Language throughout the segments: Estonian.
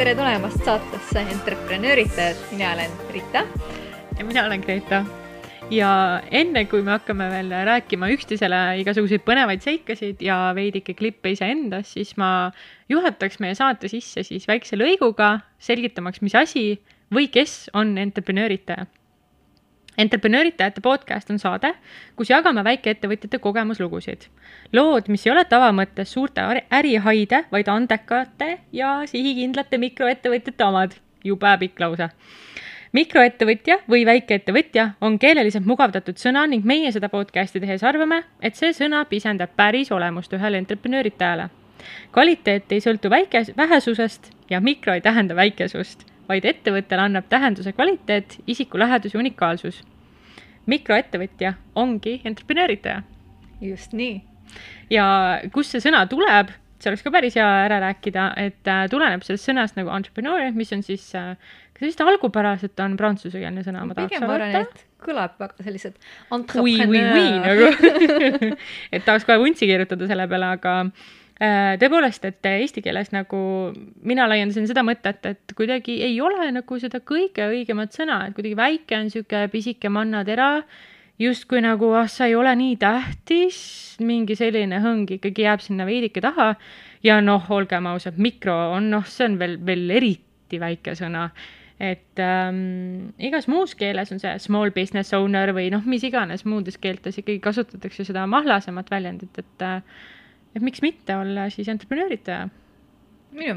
tere tulemast saatesse Entreprenööritajad, mina olen Rita. ja mina olen Greta. ja enne, kui me hakkame veel rääkima üksteisele igasuguseid põnevaid seikasid ja veidike klippe iseendast, siis ma juhataks meie saate sisse siis väikse lõiguga, selgitamaks, mis asi või kes on entreprenööritaja entreprenööritajate podcast on saade, kus jagame väikeettevõtjate kogemuslugusid. lood, mis ei ole tavamõttes suurte ärihaide, vaid andekate ja sihikindlate mikroettevõtjate omad. jube pikk lause. mikroettevõtja või väikeettevõtja on keeleliselt mugavdatud sõna ning meie seda podcasti tehes arvame, et see sõna pisendab päris olemust ühele entreprenööritajale. kvaliteet ei sõltu väike, vähesusest ja mikro ei tähenda väikesust vaid ettevõttele annab tähenduse kvaliteet, isiku lähedus ja unikaalsus. Mikroettevõtja ongi entreprenööritaja. just nii. ja kust see sõna tuleb, see oleks ka päris hea ära rääkida, et äh, tuleneb sellest sõnast nagu entrepreneur, mis on siis äh,, kas vist algupäraselt on prantsusekeelne sõna, ma tahaks arvata. kõlab väga sellised entrepreneur. nagu et tahaks kohe vuntsi kirjutada selle peale, aga tõepoolest, et eesti keeles nagu mina laiendasin seda mõtet, et kuidagi ei ole nagu seda kõige õigemat sõna, et kuidagi väike on sihuke pisike mannatera, justkui nagu ah, sa ei ole nii tähtis, mingi selline hõng ikkagi jääb sinna veidike taha. ja noh, olgem ausad, mikro on noh, see on veel, veel eriti väike sõna et ähm, igas muus keeles on see small business owner või noh, mis iganes muudes keeltes ikkagi kasutatakse seda mahlasemat väljendit, et äh, et miks mitte olla siis entreprenööritaja.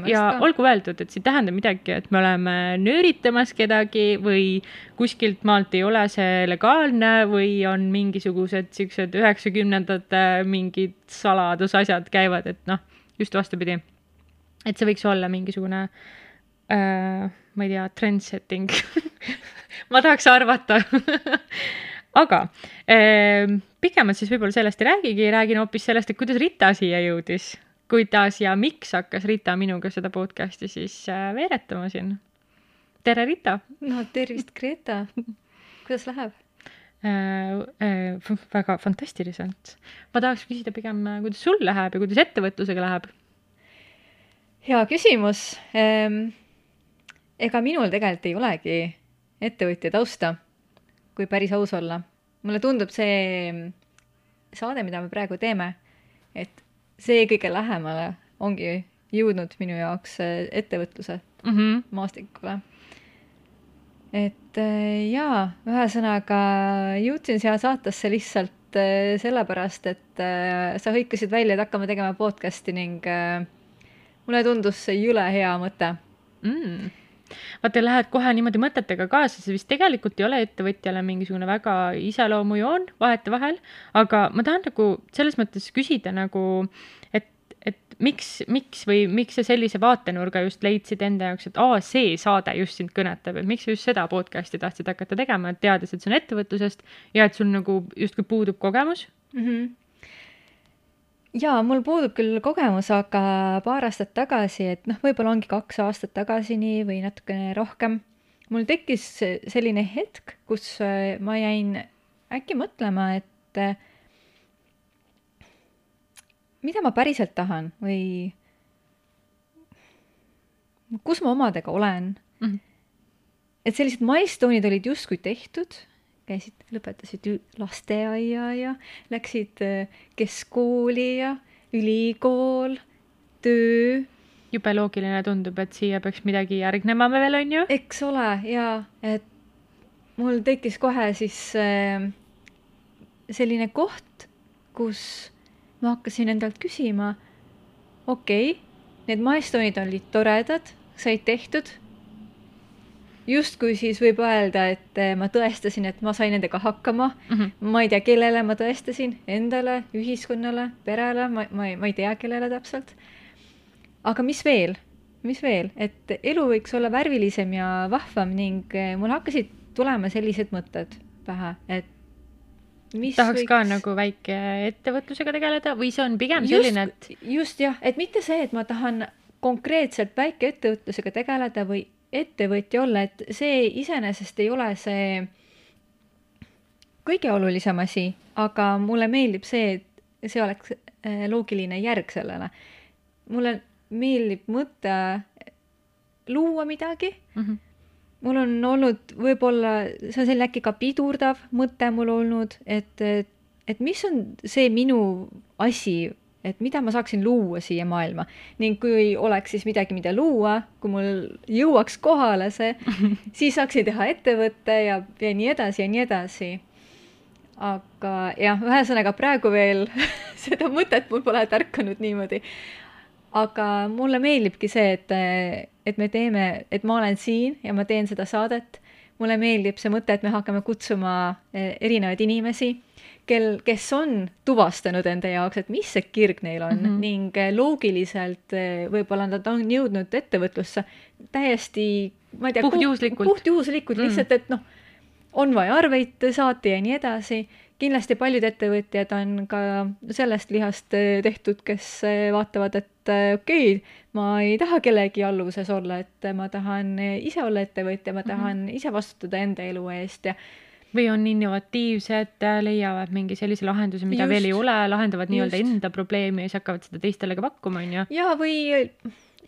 ja ka. olgu öeldud, et see ei tähenda midagi, et me oleme nööritamas kedagi või kuskilt maalt ei ole see legaalne või on mingisugused siuksed üheksakümnendate mingid saladusasjad käivad, et noh, just vastupidi. et see võiks olla mingisugune äh, ma ei tea, trend setting ma tahaks arvata aga äh, pikemalt siis võib-olla sellest ei räägigi, räägin hoopis sellest, et kuidas Rita siia jõudis. kuidas ja miks hakkas Rita minuga seda podcast'i siis äh, veeretama siin. tere, Rita! no tervist, Greta! kuidas läheb äh,? Äh, väga fantastiliselt. ma tahaks küsida pigem, kuidas sul läheb ja kuidas ettevõtlusega läheb? hea küsimus ehm,. ega minul tegelikult ei olegi ettevõtja tausta, kui päris aus olla mulle tundub see saade, mida me praegu teeme, et see kõige lähemale ongi jõudnud minu jaoks äh, ettevõtluse mm -hmm. maastikule. et äh, jaa, ühesõnaga jõudsin siia saatesse lihtsalt äh, sellepärast, et sa hõikasid välja, et hakkame tegema podcast'i ning mulle tundus see jõle hea mõte mm vaata, lähed kohe niimoodi mõtetega kaasa, see vist tegelikult ei ole ettevõtjale mingisugune väga iseloomujoon vahetevahel, aga ma tahan nagu selles mõttes küsida nagu, et, et miks, miks või miks sa sellise vaatenurga just leidsid enda jaoks, et aa, see saade just sind kõnetab, et miks sa just seda podcast'i tahtsid hakata tegema, et teades, et see on ettevõtlusest ja et sul nagu justkui puudub kogemus mm? -hmm jaa, mul puudub küll kogemus, aga paar aastat tagasi, et noh, võib-olla ongi kaks aastat tagasi nii või natukene rohkem, mul tekkis selline hetk, kus äh, ma jäin äkki mõtlema, et äh, mida ma päriselt tahan või kus ma omadega olen mm. -hmm. et sellised milstoned olid justkui tehtud käisid, lõpetasid lasteaia ja läksid äh, keskkooli ja ülikool, töö. jube loogiline tundub, et siia peaks midagi järgnema veel, on ju? eks ole, jaa, et mul tekkis kohe siis äh, selline koht, kus ma hakkasin endalt küsima, okei okay,, need milestone'id olid toredad, said tehtud justkui siis võib öelda, et eh, ma tõestasin, et ma sain nendega hakkama mm. -hmm. ma ei tea, kellele ma tõestasin, endale, ühiskonnale, perele, ma, ma ei, ma ei tea, kellele täpselt. aga mis veel, mis veel, et elu võiks olla värvilisem ja vahvam ning eh, mul hakkasid tulema sellised mõtted pähe, et mis tahaks võiks... ka nagu väike ettevõtlusega tegeleda või see on pigem just, selline, et just jah, et mitte see, et ma tahan konkreetselt väikeettevõtlusega tegeleda või ettevõtja olla, et see iseenesest ei ole see kõige olulisem asi, aga mulle meeldib see, et see oleks äh, loogiline järg sellele. mulle meeldib mõte luua midagi mm. -hmm. mul on olnud võib-olla, see on selline äkki ka pidurdav mõte mul olnud, et, et, et mis on see minu asi, et mida ma saaksin luua siia maailma ning kui oleks siis midagi, mida luua, kui mul jõuaks kohale see, siis saaksin teha ettevõtte ja, ja nii edasi ja nii edasi aga jah, ühesõnaga praegu veel seda mõtet mul pole tärkanud niimoodi. aga mulle meeldibki see, et, et me teeme, et ma olen siin ja ma teen seda saadet. mulle meeldib see mõte, et me hakkame kutsuma eh, erinevaid inimesi, kel, kes on tuvastanud enda jaoks, et mis see kirg neil on mm -hmm. ning eh, loogiliselt eh, võib-olla nad on jõudnud ettevõtlusse täiesti, ma ei tea, puhtjuhuslikult, puhtjuhuslikult mm. lihtsalt, et noh on vaja arveid saata ja nii edasi. kindlasti paljud ettevõtjad on ka sellest lihast eh, tehtud, kes vaatavad, et okei okay,, ma ei taha kellegi alluvuses olla, et ma tahan ise olla ettevõtja, ma mhm. tahan mm -hmm. ise vastutada enda elu eest ja või on innovatiivsed, leiavad mingi sellise lahenduse, mida just, veel ei ole, lahendavad nii-öelda enda probleemi ja siis hakkavad seda teistele ka pakkuma, on ju. jaa, või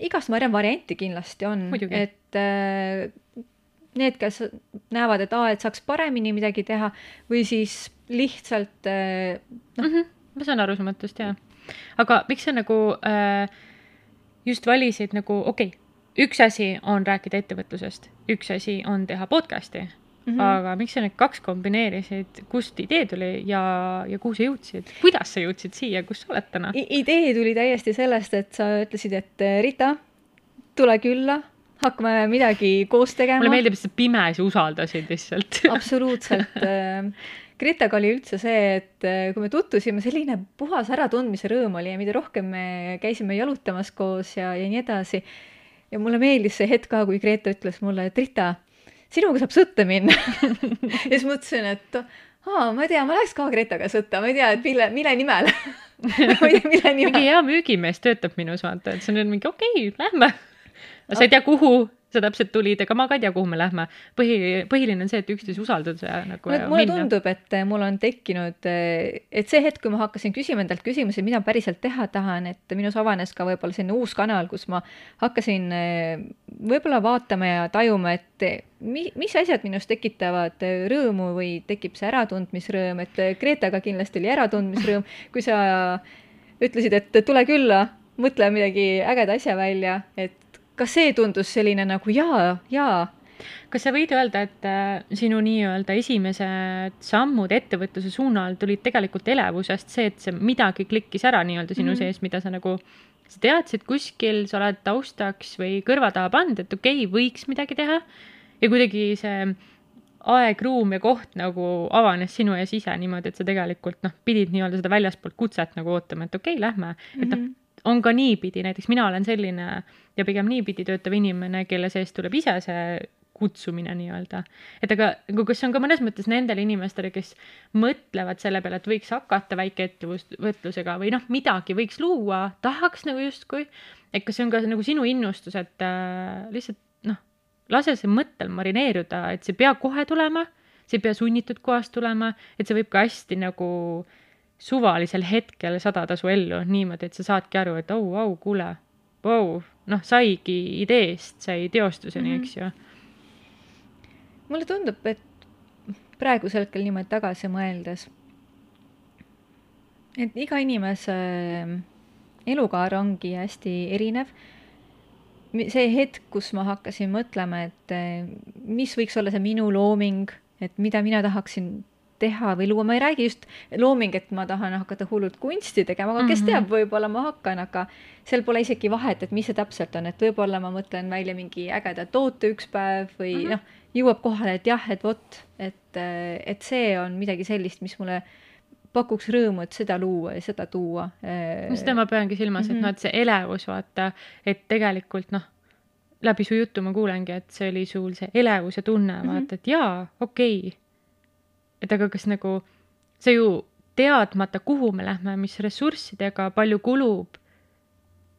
igast varianti kindlasti on, et äh, need, kes näevad, et aa, et saaks paremini midagi teha või siis lihtsalt eh, noh mm -hmm,. ma saan aru su mõttest jaa. aga miks sa nagu äh, just valisid nagu okei okay,, üks asi on rääkida ettevõtlusest, üks asi on teha podcast'i mm, -hmm. aga miks sa need kaks kombineerisid, kust idee tuli ja, ja kuhu sa jõudsid, kuidas sa jõudsid siia, kus sa oled täna? idee tuli täiesti sellest, et sa ütlesid, et Rita, tule külla hakkame midagi koos tegema. mulle meeldib, et sa pimesi usaldasid lihtsalt absoluutselt. Gretaga oli üldse see, et äh, kui me tutvusime, selline puhas äratundmise rõõm oli ja mida rohkem me käisime jalutamas koos ja, ja nii edasi. ja mulle meeldis see hetk ka, kui Greta ütles mulle, et Rita, sinuga saab sõtta minna ja siis mõtlesin, et aa, ma ei tea, ma läheks ka Gretaga sõtta, ma ei tea, et mille, mille nimel ma ei tea, mille nimel. mingi hea müügimees töötab minus, vaata, et see on mingi okei okay,, lähme sa ei tea, kuhu sa täpselt tulid, ega ma ka ei tea, kuhu me lähme. põhi, põhiline on see, et üksteise usaldada ja nagu mulle, mulle minna. tundub, et mul on tekkinud, et see hetk, kui ma hakkasin küsima endalt küsimusi, mida ma päriselt teha tahan, et minus avanes ka võib-olla selline uus kanal, kus ma hakkasin võib-olla vaatama ja tajuma, et mi-, mis asjad minus tekitavad rõõmu või tekib see äratundmisrõõm, et Gretaga kindlasti oli äratundmisrõõm, kui sa ütlesid, et tule külla, mõtle midagi ägeda asja välja, et ka see tundus selline nagu jaa, jaa. kas sa võid öelda, et äh, sinu nii-öelda esimesed sammud ettevõtluse suunal tulid tegelikult elevusest, see, et see midagi klikkis ära nii-öelda sinu mm -hmm. sees, mida sa nagu, sa teadsid kuskil, sa oled taustaks või kõrva taha pannud, et okei okay,, võiks midagi teha ja kuidagi see aeg, ruum ja koht nagu avanes sinu ees ise niimoodi, et sa tegelikult noh, pidid nii-öelda seda väljaspoolt kutset nagu ootama, et okei okay,, lähme mm, -hmm. et noh, mhm. On ka niipidi, näiteks mina olen selline ja pigem niipidi töötav inimene, kelle seest tuleb ise see kutsumine nii-öelda. et aga kas see on ka mõnes mõttes nendele inimestele, kes mõtlevad selle peale, et võiks hakata väikeettevõtlusega või noh, midagi võiks luua, tahaks nagu justkui, et kas see on ka nagu sinu innustus, et äh, lihtsalt noh, lase see mõttel marineeruda, et see ei pea kohe tulema, see ei pea sunnitud kohast tulema, et see võib ka hästi nagu suvalisel hetkel sadada su ellu niimoodi, et sa saadki aru, et au, au, kuule, vau, noh, saigi ideest, sai teostuseni mm, -hmm. eks ju. mulle tundub, et praegusel hetkel niimoodi tagasi mõeldes, et iga inimese elukaar ongi hästi erinev. see hetk, kus ma hakkasin mõtlema, et mis võiks olla see minu looming, et mida mina tahaksin teha või luua, ma ei räägi just looming, et ma tahan hakata hullult kunsti tegema, aga kes mm -hmm. teab, võib-olla ma hakkan, aga seal pole isegi vahet, et mis see täpselt on, et võib-olla ma mõtlen välja mingi ägeda toote üks päev või mm -hmm. noh, jõuab kohale, et jah, et vot, et, et see on midagi sellist, mis mulle pakuks rõõmu, et seda luua ja seda tuua. no seda ma peangi silmas, et mm -hmm. noh, et see elevus, vaata, et tegelikult noh, läbi su jutu ma kuulengi, et see oli sul see elevuse tunne mm, -hmm. vaata, et jaa, okei okay et aga kas nagu see ju teadmata, kuhu me lähme, mis ressurssidega, palju kulub.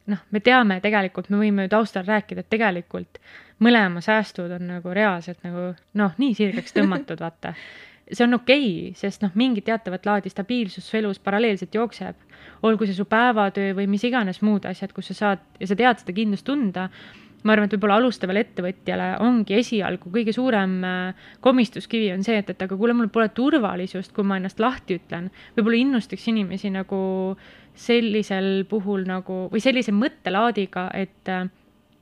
noh, me teame tegelikult, me võime ju taustal rääkida, et tegelikult mõlema säästud on nagu reaalselt nagu noh, nii sirgeks tõmmatud, vaata. see on okei okay,, sest noh, mingi teatavat laadi stabiilsus su elus paralleelselt jookseb. olgu see su päevatöö või mis iganes muud asjad, kus sa saad ja sa tead seda kindlust tunda ma arvan, et võib-olla alustavale ettevõtjale ongi esialgu kõige suurem äh, komistuskivi on see, et, et aga kuule, mul pole turvalisust, kui ma ennast lahti ütlen. võib-olla innustaks inimesi nagu sellisel puhul nagu või sellise mõttelaadiga, et äh,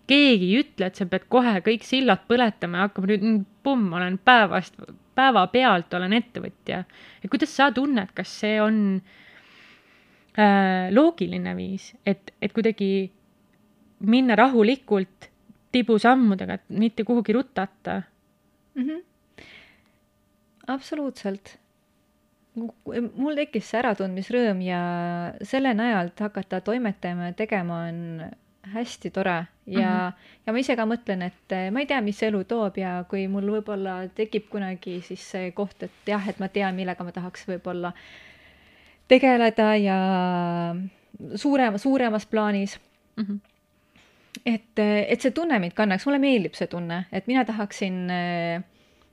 keegi ei ütle, et sa pead kohe kõik sillad põletama ja hakkama nüüd pumm, olen päevast, päevapealt olen ettevõtja. et kuidas sa tunned, kas see on äh, loogiline viis, et, et kuidagi minna rahulikult tibusammudega, et mitte kuhugi rutata mm? -hmm. absoluutselt. mul tekkis see äratundmisrõõm ja selle najalt hakata toimetama ja tegema on hästi tore ja mm, -hmm. ja ma ise ka mõtlen, et eh, ma ei tea, mis elu toob ja kui mul võib-olla tekib kunagi siis see koht, et jah, et ma tean, millega ma tahaks võib-olla tegeleda ja suurema, suuremas plaanis mm. -hmm. Et, et see tunne mind kannaks, mulle meeldib see tunne, et mina tahaksin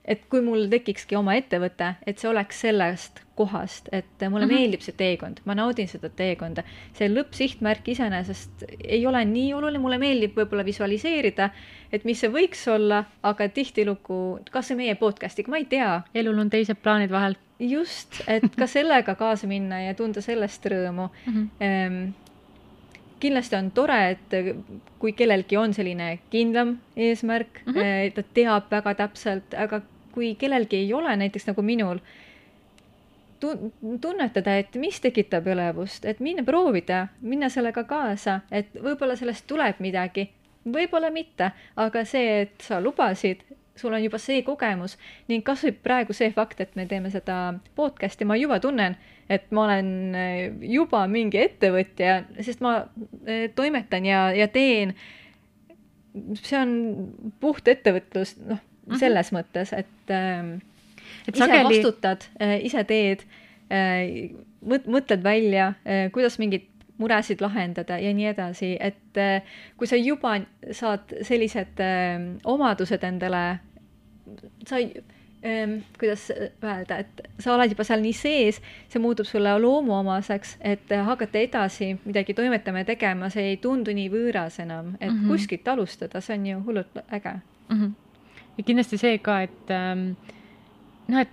et kui mul tekikski oma ettevõte, et see oleks sellest kohast, et mulle mm -hmm. meeldib see teekond, ma naudin seda teekonda. see lõppsihtmärk iseenesest ei ole nii oluline, mulle meeldib võib-olla visualiseerida, et mis see võiks olla, aga tihtilugu, kas või meie podcast'iga, ma ei tea. elul on teised plaanid vahel. just, et ka sellega kaasa minna ja tunda sellest rõõmu mm. -hmm. Kindlasti on tore, et kui kellelgi on selline kindlam eesmärk mm, -hmm. ta teab väga täpselt, aga kui kellelgi ei ole, näiteks nagu minul, tunnetada, et mis tekitab elevust, et minna proovida, minna sellega kaasa, et võib-olla sellest tuleb midagi, võib-olla mitte, aga see, et sa lubasid, sul on juba see kogemus ning kasvõi praegu see fakt, et me teeme seda podcast'i, ma juba tunnen, et ma olen eh, juba mingi ettevõtja, sest ma eh, toimetan ja, ja teen. see on puht ettevõtlus, noh -hmm. selles mõttes, et äh, et ise sageli... vastutad äh,, ise teed mõtled välja kuidas mingeid muresid lahendada ja nii edasi, et kui sa juba saad sellised omadused endale, sa ei kuidas öelda, et sa oled juba seal nii sees, see muutub sulle loomuomaseks, et hakata edasi midagi toimetama ja tegema, see ei tundu nii võõras enam, et mm -hmm. kuskilt alustada, see on ju hullult äge mm. -hmm ja kindlasti see ka, et ähm, noh, et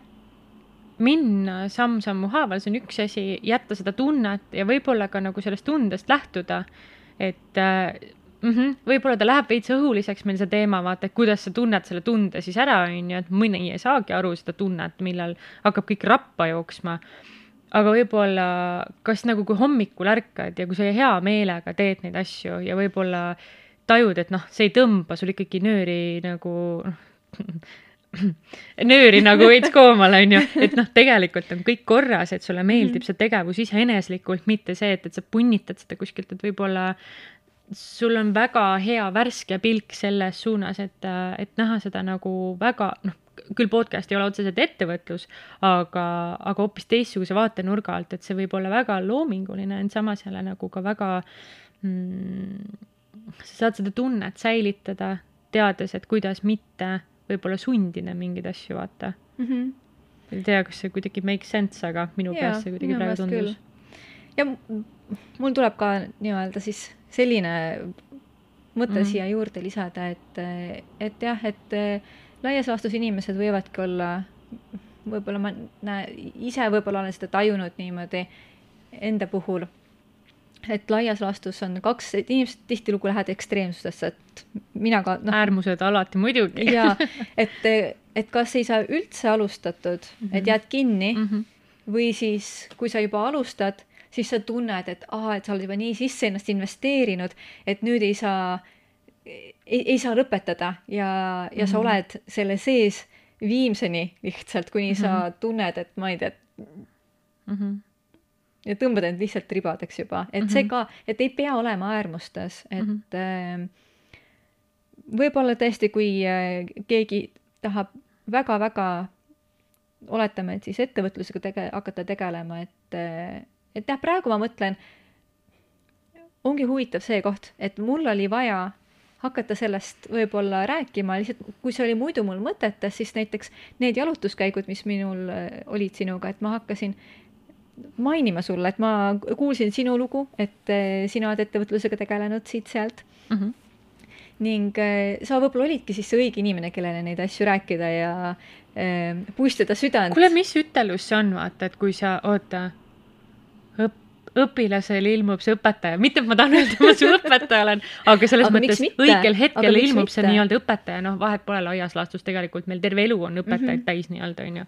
minna samm-sammu haaval, see on üks asi, jätta seda tunnet ja võib-olla ka nagu sellest tundest lähtuda. et äh, mm -hmm, võib-olla ta läheb veits õhuliseks meil see teema, vaata, et kuidas sa tunned selle tunde siis ära, on ju, et mõni ei saagi aru seda tunnet, millal hakkab kõik rappa jooksma. aga võib-olla, kas nagu kui hommikul ärkad ja kui sa hea meelega teed neid asju ja võib-olla tajud, et noh, see ei tõmba sul ikkagi nööri nagu noh nööri nagu veits koomale, onju, et noh, tegelikult on kõik korras, et sulle meeldib see tegevus iseeneslikult, mitte see, et, et sa punnitad seda kuskilt, et võib-olla sul on väga hea värske pilk selles suunas, et, et näha seda nagu väga, noh, küll podcast ei ole otseselt ettevõtlus, aga, aga hoopis teistsuguse vaatenurga alt, et see võib olla väga loominguline, ent samas jälle nagu ka väga mm, sa saad seda tunnet säilitada, teades, et kuidas mitte võib-olla sundida mingeid asju, vaata mm. -hmm. ei tea, kas see kuidagi make sense, aga minu Jaa, peas see kuidagi praegu tundus. ja mul tuleb ka nii-öelda siis selline mõte mm -hmm. siia juurde lisada, et, et jah, et laias laastus inimesed võivadki olla, võib-olla ma näe, ise võib-olla olen seda tajunud niimoodi enda puhul et laias laastus on kaks, et inimesed tihtilugu lähevad ekstreemsustesse, et mina ka noh. äärmused alati muidugi jaa, et, et kas ei saa üldse alustatud mm, -hmm. et jääd kinni mm -hmm. või siis, kui sa juba alustad, siis sa tunned, et aa, et sa oled juba nii sisse ennast investeerinud, et nüüd ei saa, ei, saa lõpetada ja, ja sa mhm. oled selle sees viimseni lihtsalt, kuni mm -hmm. sa tunned, et ma ei tea mm. -hmm ja tõmbad end lihtsalt ribadeks juba, et mm -hmm. see mhm. ka, et ei pea olema äärmustes, et mm -hmm. võib-olla tõesti, kui äh, keegi tahab väga-väga, oletame, et siis ettevõtlusega tege-, hakata tegelema, et, äh, et jah, praegu ma mõtlen, ongi huvitav see koht, et mul oli vaja hakata sellest võib-olla rääkima, lihtsalt kui see oli muidu mul mõtetes, siis näiteks need jalutuskäigud, mis minul olid sinuga, et ma hakkasin mainima sulle, et ma kuulsin sinu lugu, et eh, sina oled ettevõtlusega tegelenud siit-sealt mm. -hmm. ning äh, sa võib-olla olidki siis see õige inimene, kellele neid asju rääkida ja äh, puistada südant. kuule, mis ütelus see on, vaata, et kui sa, oota, õp-, õpilasel ilmub see õpetaja, mitte et ma tahan öelda, et ma su õpetaja olen, aga selles Aga mõttes õigel hetkel ilmub see mitte? nii-öelda õpetaja, noh, vahet pole laias laastus tegelikult meil terve elu on õpetajaid mm. -hmm. täis nii-öelda, onju.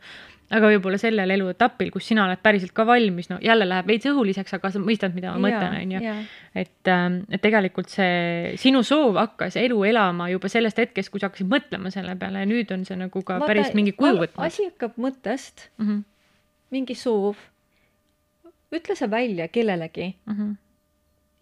aga võib-olla sellel eluetapil, kus sina oled päriselt ka valmis, no jälle läheb veits õhuliseks, aga sa mõistad, mida ma mõtlen, onju. et, ähm, et tegelikult see sinu soov hakkas elu elama juba sellest hetkest, kui sa hakkasid mõtlema selle peale ja nüüd on see nagu ka päris mingi kuju võtnud asi hakkab mõttest, mm. -hmm. mingi soov. Ütle see välja kellelegi. Mm -hmm.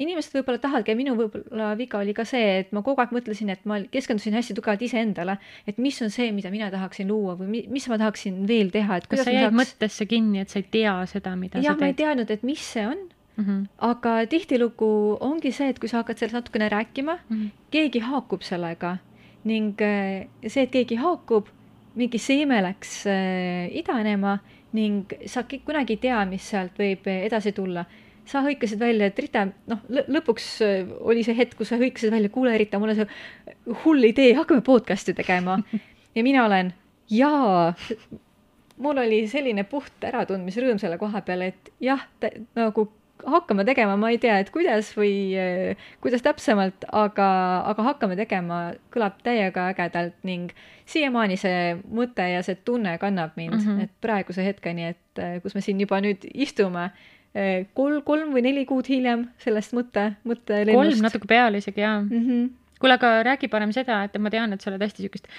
inimesed võib-olla tahavadki ja minu võib-olla viga oli ka see, et ma kogu aeg mõtlesin, et ma keskendusin hästi tugevalt iseendale, et mis on see, mida mina tahaksin luua või mi- mis ma tahaksin veel teha, et kas kuidas sa ma jäid saaks. mõttesse kinni, et sa ei tea seda, mida jah, sa ma ei teed teadnud, et mis see on, mm? -hmm. aga tihtilugu ongi see, et kui sa hakkad sellest natukene rääkima, Mm -hmm. keegi haakub sellega ning äh, see, et keegi haakub, mingi seeme läks äh, idanema ning sa kunagi ei tea, mis sealt võib edasi tulla. sa hõikasid välja, et Rita, noh, lõpuks äh, oli see hetk, kus sa hõikasid välja, kuule, Rita, mul on see hull idee, hakkame podcast'i tegema. ja mina olen, jaa, mul oli selline puht äratundmisrõõm selle koha peal, et jah, nagu hakkame tegema, ma ei tea, et kuidas või äh, kuidas täpsemalt, aga, aga hakkame tegema, kõlab täiega ägedalt ning siiamaani see mõte ja see tunne kannab mind mm. -hmm. et praeguse hetkeni, et äh, kus me siin juba nüüd istume, kolm, kolm või neli kuud hiljem sellest mõtte, mõttelennust kolm natuke peale isegi jaa mm. -hmm. kuule, aga räägi parem seda, et ma tean, et sa oled hästi siukest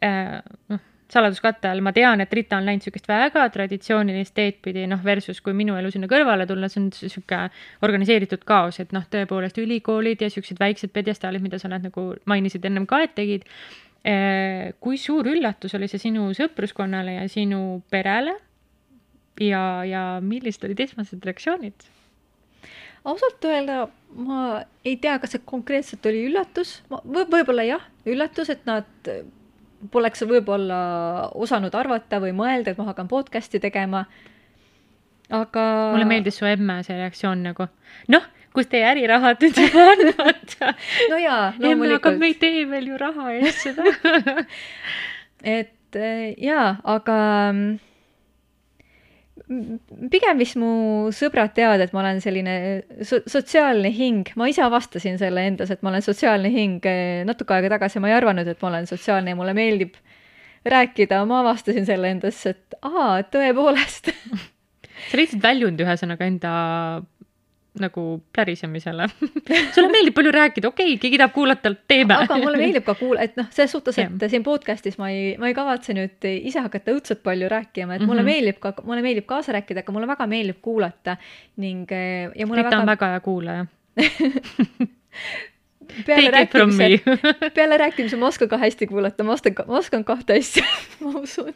äh, noh, saladuskatte all, ma tean, et Rita on läinud siukest väga traditsioonilist teed pidi, noh, versus kui minu elu sinna kõrvale tulla, see on sihuke organiseeritud kaos, et noh, tõepoolest ülikoolid ja siuksed väiksed pjedestaalid, mida sa oled nagu mainisid ennem ka, et tegid. kui suur üllatus oli see sinu sõpruskonnale ja sinu perele? ja, ja millised olid esmased reaktsioonid? ausalt öelda ma ei tea, kas see konkreetselt oli üllatus, võib, võib-olla jah, üllatus, et nad poleks võib-olla osanud arvata või mõelda, et ma hakkan podcast'i tegema. aga. mulle meeldis su emme see reaktsioon nagu, noh, kust teie ärirahad nüüd on, vaata. no jaa, emme, aga loomulikult. me ei tee veel ju raha eest seda et jaa, aga mm, pigem vist mu sõbrad teavad, et ma olen selline so sotsiaalne hing, ma ise avastasin selle endas, et ma olen sotsiaalne hing eh, natuke aega tagasi, ma ei arvanud, et ma olen sotsiaalne ja mulle meeldib rääkida, ma avastasin selle endas, et aa, tõepoolest. Sa leidsid väljund ühesõnaga enda nagu plärisemisele sulle meeldib palju rääkida, okei okay,, keegi tahab kuulata, teeme. aga mulle meeldib ka kuula-, et noh, selles suhtes, et Jah. siin podcast'is ma ei, ma ei kavatse nüüd ise hakata õudselt palju rääkima, et mulle Mhm. meeldib ka, mulle meeldib kaasa rääkida, aga mulle väga meeldib kuulata ning eh, ja mulle Rita on väga väga hea kuulaja. peale rääkimise, peale rääkimise ma oskan ka hästi kuulata, ma oskan, ma oskan kahte asja, ma usun.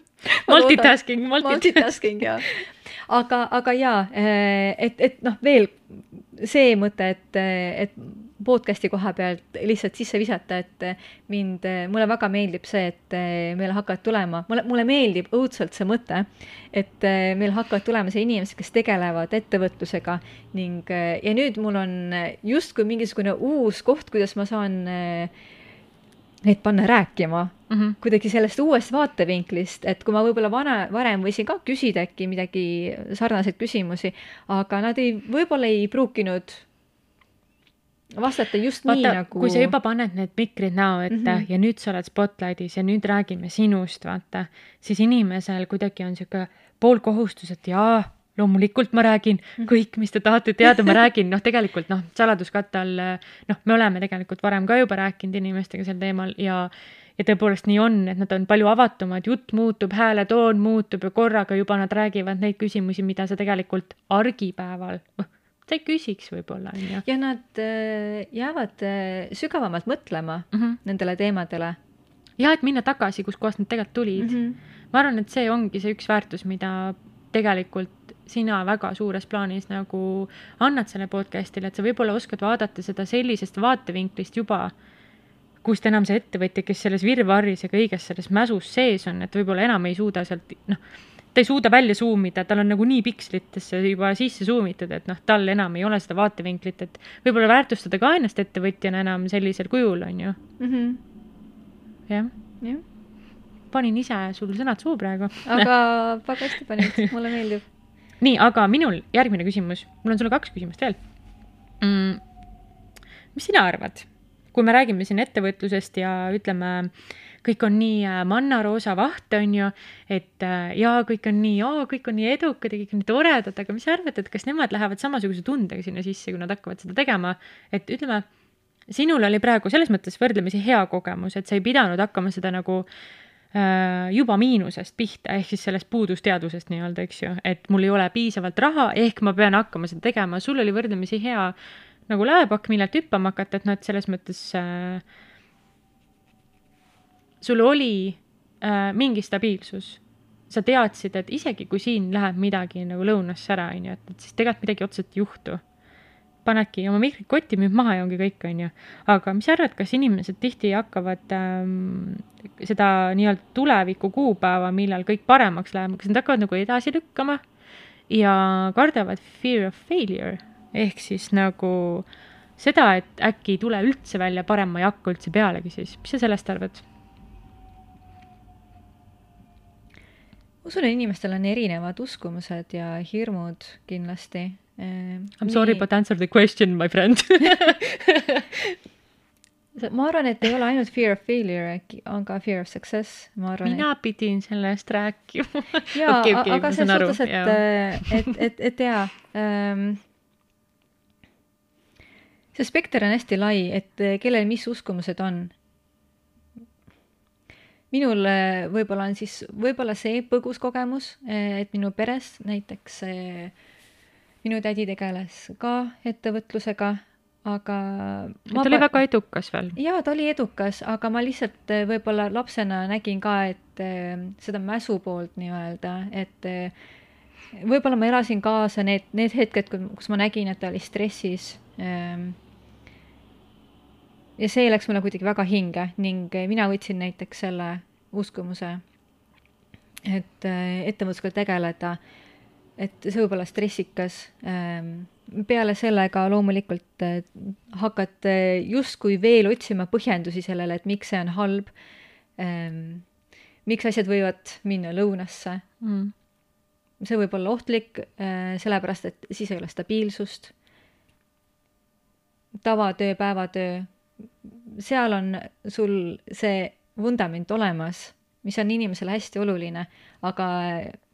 Multitasking, multitasking. multitasking jaa. aga, aga jaa, et, et noh, veel see mõte, et, et podcast'i koha pealt lihtsalt sisse visata, et mind, mulle väga meeldib see, et meil hakkavad tulema, mulle, mulle meeldib õudselt see mõte, et meil hakkavad tulema see inimesed, kes tegelevad ettevõtlusega ning, ja nüüd mul on justkui mingisugune uus koht, kuidas ma saan neid panna rääkima Mhm. kuidagi sellest uuest vaatevinklist, et kui ma võib-olla vana, varem võisin ka küsida äkki midagi sarnaseid küsimusi, aga nad ei, võib-olla ei pruukinud vastata just vaata nii, nagu kui sa juba paned need mikrid näo ette mm. -hmm. ja nüüd sa oled spotlightis ja nüüd räägime sinust, vaata, siis inimesel kuidagi on sihuke pool kohustus, et jaa, loomulikult ma räägin Mhm. kõik, mis te tahate teada, ma räägin, noh, tegelikult noh, saladuskatte all noh, me oleme tegelikult varem ka juba rääkinud inimestega sel teemal ja ja tõepoolest nii on, et nad on palju avatumad, jutt muutub, hääletoon muutub ja korraga juba nad räägivad neid küsimusi, mida sa tegelikult argipäeval, noh, sa ei küsiks võib-olla, on ju ja nad äh, jäävad äh, sügavamalt mõtlema mm. -hmm. nendele teemadele ja et minna tagasi, kuskohast nad tegelikult tulid mm. -hmm. ma arvan, et see ongi see üks väärtus, mida tegelikult sina väga suures plaanis nagu annad selle podcast'ile, et sa võib-olla oskad vaadata seda sellisest vaatevinklist juba, kust enam see ettevõtja, kes selles virvarris ja kõiges selles mäsus sees on, et võib-olla enam ei suuda sealt noh, ta ei suuda välja zoom ida, tal on nagu nii pikslitesse juba sisse zoom itud, et noh, tal enam ei ole seda vaatevinklit, et võib-olla väärtustada ka ennast ettevõtjana enam sellisel kujul, on ju. Mhm. jah, jah, panin ise sul sõnad suhu praegu. aga väga hästi panid, mulle meeldib. nii, aga minul järgmine küsimus, mul on sulle kaks küsimust veel. Mm,. mis sina arvad, kui me räägime siin ettevõtlusest ja ütleme, kõik on nii äh, mannaroosa vaht, on ju, et äh, jaa, kõik on nii, kõik on nii edukad ja kõik on nii toredad, aga mis sa arvad, et kas nemad lähevad samasuguse tundega sinna sisse, kui nad hakkavad seda tegema, et ütleme, sinul oli praegu selles mõttes võrdlemisi hea kogemus, et sa ei pidanud hakkama seda nagu äh, juba miinusest pihta, ehk siis sellest puudusteadusest nii-öelda, eks ju, et mul ei ole piisavalt raha, ehk ma pean hakkama seda tegema, sul oli võrdlemisi hea nagu läepakk, millelt hüppama hakata, et noh, et selles mõttes äh, sul oli äh, mingi stabiilsus. sa teadsid, et isegi kui siin läheb midagi nagu lõunasse ära, on ju, et, et siis tegelikult midagi otseselt ei juhtu. Panedki oma mikrid kotti, müüd maha ja ongi kõik, on ju. aga mis sa arvad, kas inimesed tihti hakkavad ähm, seda nii-öelda tuleviku kuupäeva, millal kõik paremaks läheb, kas nad hakkavad nagu edasi lükkama ja kardavad fear of failure ehk siis nagu seda, et äkki ei tule üldse välja parem, ma ei hakka üldse pealegi siis, mis sa sellest arvad? usun, et inimestel on erinevad uskumused ja hirmud kindlasti. I m sorry but answer the question, my friend ma arvan, et ei ole ainult fear of failure, äkki on ka fear of success, ma arvan. mina pidin sellest rääkima. jaa aga selles suhtes, et jaa., et, et, et jaa ähm,. see spekter on hästi lai, et äh, kellel mis uskumused on. minul äh, võib-olla on siis, võib-olla see põgus kogemus, et minu peres näiteks äh, minu tädi tegeles ka ettevõtlusega, aga. ta oli väga edukas veel. jaa, ta oli edukas, aga ma lihtsalt eh, võib-olla lapsena nägin ka, et eh, seda mäsu poolt nii-öelda, et eh, võib-olla ma elasin kaasa need, need hetked, kus ma nägin, et ta oli stressis. ja see läks mulle kuidagi väga hinge ning mina võtsin näiteks selle uskumuse, et ettevõtlusega tegeleda, et see võib olla stressikas peale selle ka loomulikult eh, hakkad eh, justkui veel otsima põhjendusi sellele, et miks see on halb. miks asjad võivad minna lõunasse, Mm. see võib olla ohtlik, sellepärast et siis ei ole stabiilsust. tavatöö, päevatöö, seal on sul see vundament olemas, mis on inimesele hästi oluline, aga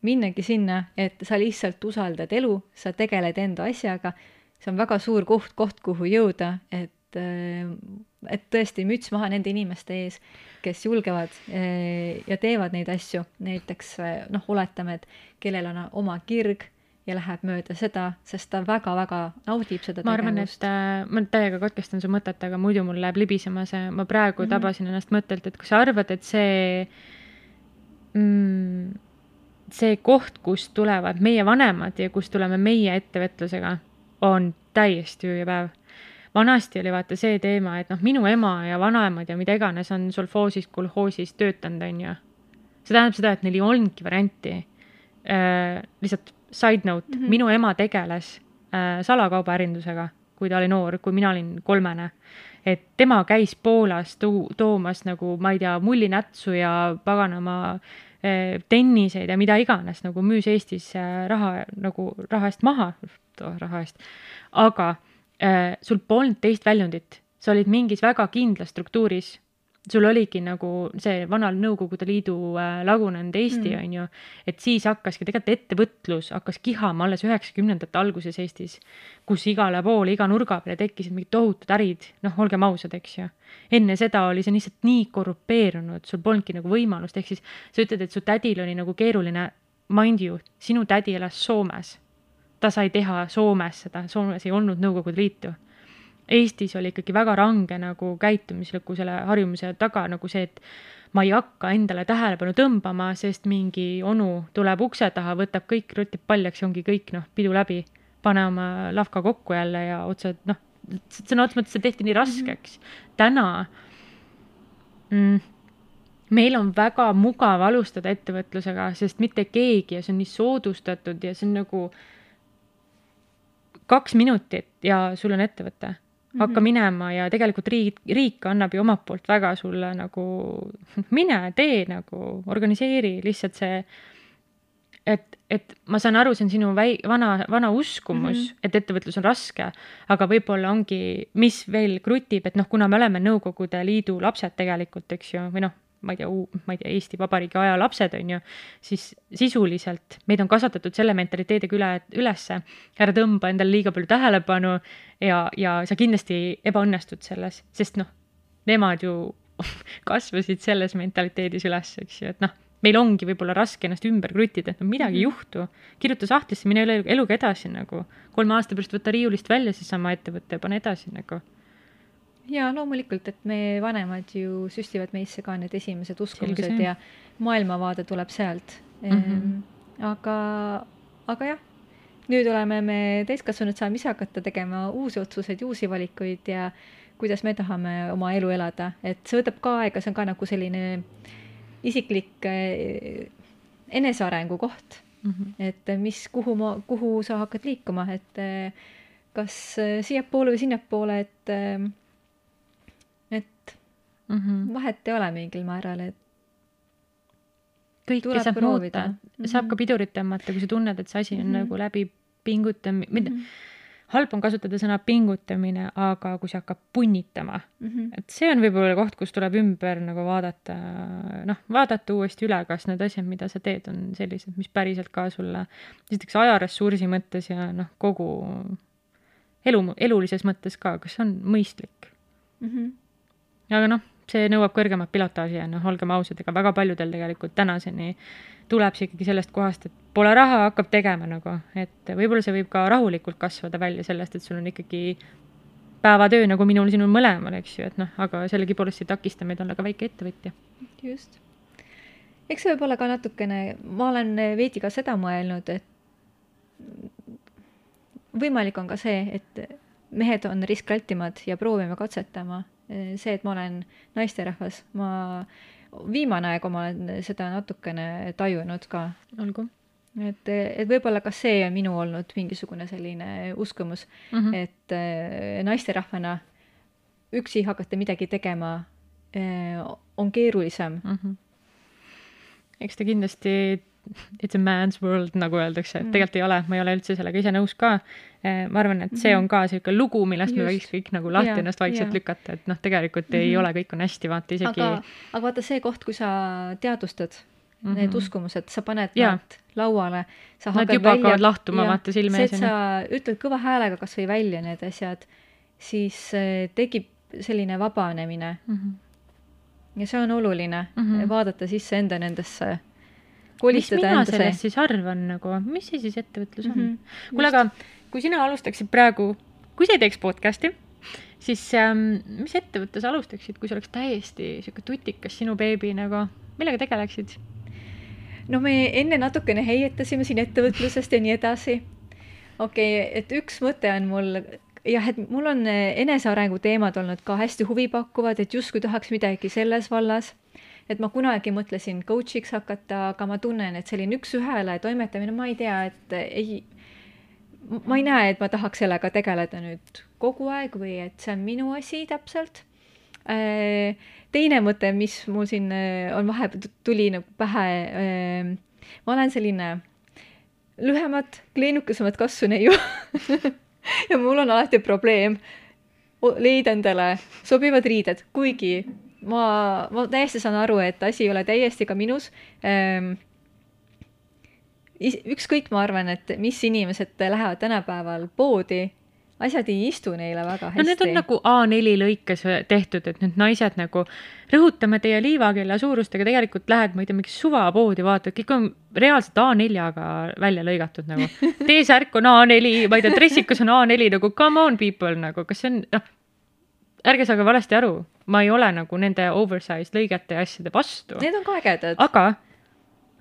minnagi sinna, et sa lihtsalt usaldad elu, sa tegeled enda asjaga, see on väga suur koht, koht, kuhu jõuda, et et tõesti müts maha nende inimeste ees, kes julgevad eh, ja teevad neid asju, näiteks eh, noh, oletame, et kellel on oma kirg ja läheb mööda seda, sest ta väga-väga naudib seda ma arvan, et äh, ma täiega katkestan su mõtet, aga muidu mul läheb libisema see, ma praegu mm. -hmm. tabasin ennast mõttelt, et kui sa arvad, et see mm,, see koht, kust tulevad meie vanemad ja kust tuleme meie ettevõtlusega, on täiesti ööpäev. vanasti oli vaata see teema, et noh, minu ema ja vanaemad ja mida iganes on solfoosis, kolhoosis töötanud, on ju. see tähendab seda, et neil ei olnudki varianti äh,. lihtsalt side note mm. -hmm. minu ema tegeles äh, salakaubaärindusega, kui ta oli noor, kui mina olin kolmene. et tema käis Poolas tuu-, toomas nagu, ma ei tea, mullinätsu ja paganama tenniseid ja mida iganes, nagu müüs Eestis äh, raha nagu raha eest maha, raha eest, aga äh, sul polnud teist väljundit, sa olid mingis väga kindlas struktuuris sul oligi nagu see vanal Nõukogude Liidu äh, lagunenud Eesti Mm. on ju, et siis hakkaski tegelikult ettevõtlus hakkas kihama alles üheksakümnendate alguses Eestis, kus igale poole, iga nurga peale tekkisid mingid tohutud ärid, noh, olgem ausad, eks ju. enne seda oli see lihtsalt nii korrupeerunud, sul polnudki nagu võimalust, ehk siis sa ütled, et su tädil oli nagu keeruline, mind you, sinu tädi elas Soomes. ta sai teha Soomes seda, Soomes ei olnud Nõukogude Liitu Eestis oli ikkagi väga range nagu käitumisliku selle harjumuse taga nagu see, et ma ei hakka endale tähelepanu tõmbama, sest mingi onu tuleb ukse taha, võtab kõik rutib paljaks ja ongi kõik noh, pidu läbi. pane oma lavka kokku jälle ja otse noh, sõna otseses mõttes see tehti nii raskeks. täna mm, meil on väga mugav alustada ettevõtlusega, sest mitte keegi ja see on nii soodustatud ja see on nagu kaks minutit ja sul on ettevõte hakka -hmm. minema ja tegelikult riik, riik annab ju omalt poolt väga sulle nagu mine, tee nagu, organiseeri lihtsalt see, et, et ma saan aru, see on sinu väi-, vana, vana uskumus mm, -hmm. et ettevõtlus on raske, aga võib-olla ongi, mis veel krutib, et noh, kuna me oleme Nõukogude Liidu lapsed tegelikult, eks ju, või noh, ma ei tea, ma ei tea, Eesti Vabariigi aja lapsed, on ju, siis sisuliselt meid on kasvatatud selle mentaliteediga üle, ülesse, ära tõmba endale liiga palju tähelepanu ja, ja sa kindlasti ebaõnnestud selles, sest noh, nemad ju kasvasid selles mentaliteedis üles, eks ju, et noh, meil ongi võib-olla raske ennast ümber kruttida, et no midagi ei mhm. juhtu. kirjuta sahtlisse, mine elu, eluga edasi nagu. kolme aasta pärast võta riiulist välja seesama ettevõte ja pane edasi nagu jaa, loomulikult, et meie vanemad ju süstivad meisse ka need esimesed uskumused ja maailmavaade tuleb sealt mm. -hmm. aga, aga jah, nüüd oleme me täiskasvanud, saame ise hakata tegema uusi otsuseid ja uusi valikuid ja kuidas me tahame oma elu elada, et see võtab ka aega, see on ka nagu selline isiklik eh, enesearengu koht mm. -hmm. et mis, kuhu ma, kuhu sa hakkad liikuma, et eh, kas eh, siiapoole või sinnapoole, et mm. -hmm. vahet ei ole mingil määral, et kõike saab muuta mm, -hmm. saab ka pidurit tõmmata, kui sa tunned, et see asi on mm -hmm. nagu läbi pingutamine mm, -hmm. halb on kasutada sõna pingutamine, aga kui see hakkab punnitama mm, -hmm. et see on võib-olla koht, kus tuleb ümber nagu vaadata, noh, vaadata uuesti üle, kas need asjad, mida sa teed, on sellised, mis päriselt ka sulle esiteks ajaressursi mõttes ja noh, kogu elu, elulises mõttes ka, kas see on mõistlik mm. -hmm. aga noh see nõuab kõrgemat pilotaaži ja noh, olgem ausad, ega väga paljudel tegelikult tänaseni tuleb see ikkagi sellest kohast, et pole raha, hakkab tegema nagu, et võib-olla see võib ka rahulikult kasvada välja sellest, et sul on ikkagi päevatöö nagu minul, sinul mõlemal, eks ju, et noh, aga sellegipoolest ei takista meid olla ka väike ettevõtja. just. eks see võib olla ka natukene, ma olen veidi ka seda mõelnud, et võimalik on ka see, et mehed on riskaltimad ja proovime katsetama see, et ma olen naisterahvas, ma viimane aeg ma olen seda natukene tajunud ka. olgu. et, et võib-olla ka see on minu olnud mingisugune selline uskumus mm, -hmm. et äh, naisterahvana üksi hakata midagi tegema äh, on keerulisem mm. -hmm. eks ta kindlasti it's a man's world, nagu öeldakse, et mm. tegelikult ei ole, ma ei ole üldse sellega ise nõus ka. Eh, ma arvan, et see mhm. on ka niisugune lugu, millest Just. me võiks kõik nagu lahti ja, ennast vaikselt ja. lükata, et noh, tegelikult mm -hmm. ei mhm. ole, kõik on hästi, vaata isegi. aga, vaata see koht, kui sa teadvustad mm -hmm. need uskumused, sa paned ja. nad lauale. Nad juba hakkavad lahtuma, vaata silme ees. see, et sa ütled kõva häälega kasvõi välja need asjad, siis eh, tekib selline vabanemine mm. -hmm. ja see on oluline mm, -hmm. vaadata sisse enda nendesse kolistada mis mina sellest see. siis arvan nagu, mis see siis ettevõtlus on mm -hmm.? kuule, aga kui sina alustaksid praegu, kui sa ei teeks podcast'i, siis ähm, mis ettevõtte sa alustaksid, kui see oleks täiesti sihuke tutikas sinu beebi nagu, millega tegeleksid? no me enne natukene heietasime siin ettevõtlusest ja nii edasi. okei okay,, et üks mõte on mul jah, et mul on enesearengu teemad olnud ka hästi huvipakkuvad, et justkui tahaks midagi selles vallas et ma kunagi mõtlesin coach'iks hakata, aga ma tunnen, et selline üks-ühele toimetamine, ma ei tea, et ei, ma ei näe, et ma tahaks sellega tegeleda nüüd kogu aeg või et see on minu asi täpselt. Äh, teine mõte, mis mul siin äh, on vahepeal tuli nagu pähe, äh, ma olen selline lühemat, kleenukesemat kasvu neiu ja mul on alati probleem leida endale sobivad riided, kuigi ma, ma täiesti saan aru, et asi ei ole täiesti ka minus ähm, ükskõik, ma arvan, et mis inimesed lähevad tänapäeval poodi, asjad ei istu neile väga hästi. no need on nagu A4 lõikes tehtud, et need naised nagu rõhutame teie liivakella suurust, aga tegelikult lähed, ma ei tea, mingi suvapoodi, vaatad, kõik on reaalselt A4-ga välja lõigatud nagu. T-särk on A4, ma ei tea, dressikas on A4 nagu come on people nagu, kas see on, noh, ärge saage valesti aru, ma ei ole nagu nende oversized lõigete ja asjade vastu. Need on ka ägedad. aga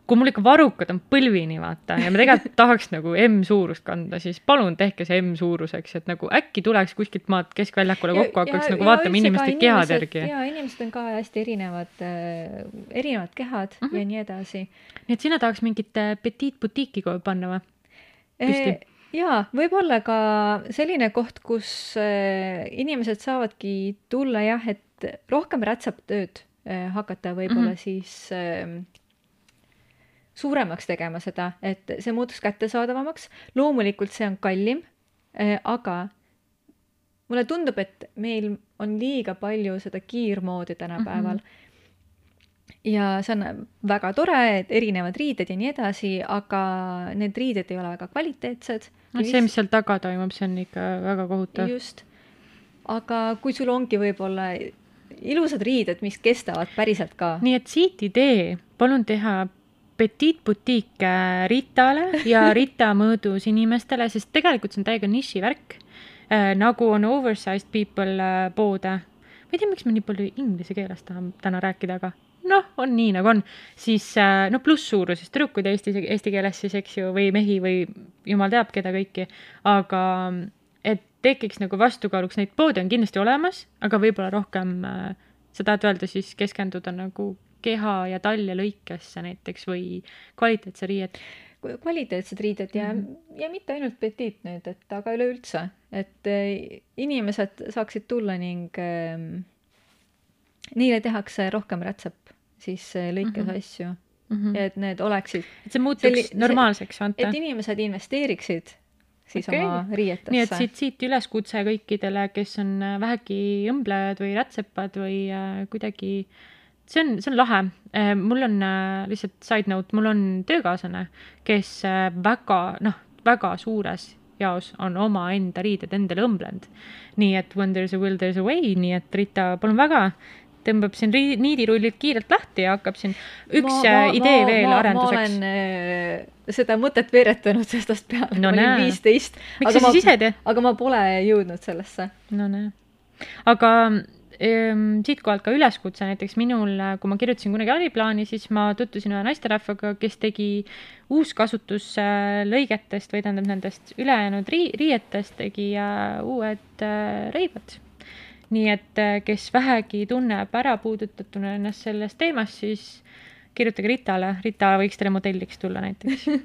kui mul ikka varrukad on põlvini, vaata, ja ma tegelikult tahaks nagu M-suurust kanda, siis palun tehke see M-suuruseks, et nagu äkki tuleks kuskilt maalt keskväljakule kokku, hakkaks ja, nagu vaatama inimeste kehad järgi. ja inimesed on ka hästi erinevad äh,, erinevad kehad mm -hmm. ja nii edasi. nii et sina tahaks mingit äh, petit butiiki panna või? E jaa, võib-olla ka selline koht, kus äh, inimesed saavadki tulla jah, et rohkem rätseptööd äh, hakata võib-olla mm -hmm. siis äh, suuremaks tegema seda, et see muutuks kättesaadavamaks. loomulikult see on kallim aga mulle tundub, et meil on liiga palju seda kiirmoodi tänapäeval mm. -hmm. Ja see on väga tore, et erinevad riided ja nii edasi, aga need riided ei ole väga kvaliteetsed. no see, mis seal taga toimub, see on ikka väga kohutav. just. aga kui sul ongi võib-olla ilusad riided, mis kestavad päriselt ka. nii et siit idee, palun teha Petit Boutique Ritale ja Rita mõõdus inimestele, sest tegelikult see on täiega nišivärk äh,. nagu on oversized people äh, poode. ma ei tea, miks ma nii palju inglise keeles tahan täna rääkida, aga noh, on nii nagu on. siis äh, no plusssuuruses tüdrukuid eesti, eesti keeles siis, eks ju, või mehi või jumal teab keda kõiki. aga et tekiks nagu vastukaaluks, neid poode on kindlasti olemas, aga võib-olla rohkem äh, sa tahad öelda siis keskenduda nagu keha ja talje lõikesse näiteks või kvaliteetse riiet? kvaliteetsed riided ja mm, -hmm. ja mitte ainult petiit nüüd, et aga üleüldse, et äh, inimesed saaksid tulla ning äh, neile tehakse rohkem rätsep siis lõikes mm -hmm. asju mm. -hmm. et need oleksid. et see muutuks selli, normaalseks, vaata. et inimesed investeeriksid siis okay. oma riietesse. nii et siit, siit üleskutse kõikidele, kes on äh, vähegi õmblejad või rätsepad või äh, kuidagi see on, see on lahe. Äh, mul on äh, lihtsalt side note, mul on töökaaslane, kes väga, noh, väga suures jaos on omaenda riided endale õmblenud. nii et when there is a will, there is a way, nii et Rita, palun väga, tõmbab siin ri-, niidirullid kiirelt lahti ja hakkab siin üks ma, ma, idee ma, veel ma, arenduseks. ma olen äh, seda mõtet veeretanud sestast peale no,, ma olin viisteist. miks sa siis ise teed? aga ma pole jõudnud sellesse. no näe. aga Ehm, siitkohalt ka üleskutse näiteks minul, kui ma kirjutasin kunagi äriplaani, siis ma tutvusin ühe naisterahvaga, kes tegi uuskasutuslõigetest või tähendab nendest ülejäänud rii-, riietest tegi äh, uued äh, rõivad. Nii et äh, kes vähegi tunneb ärapuudutatuna ennast sellest teemast, siis kirjutage Ritale, Rita võiks teile modelliks tulla näiteks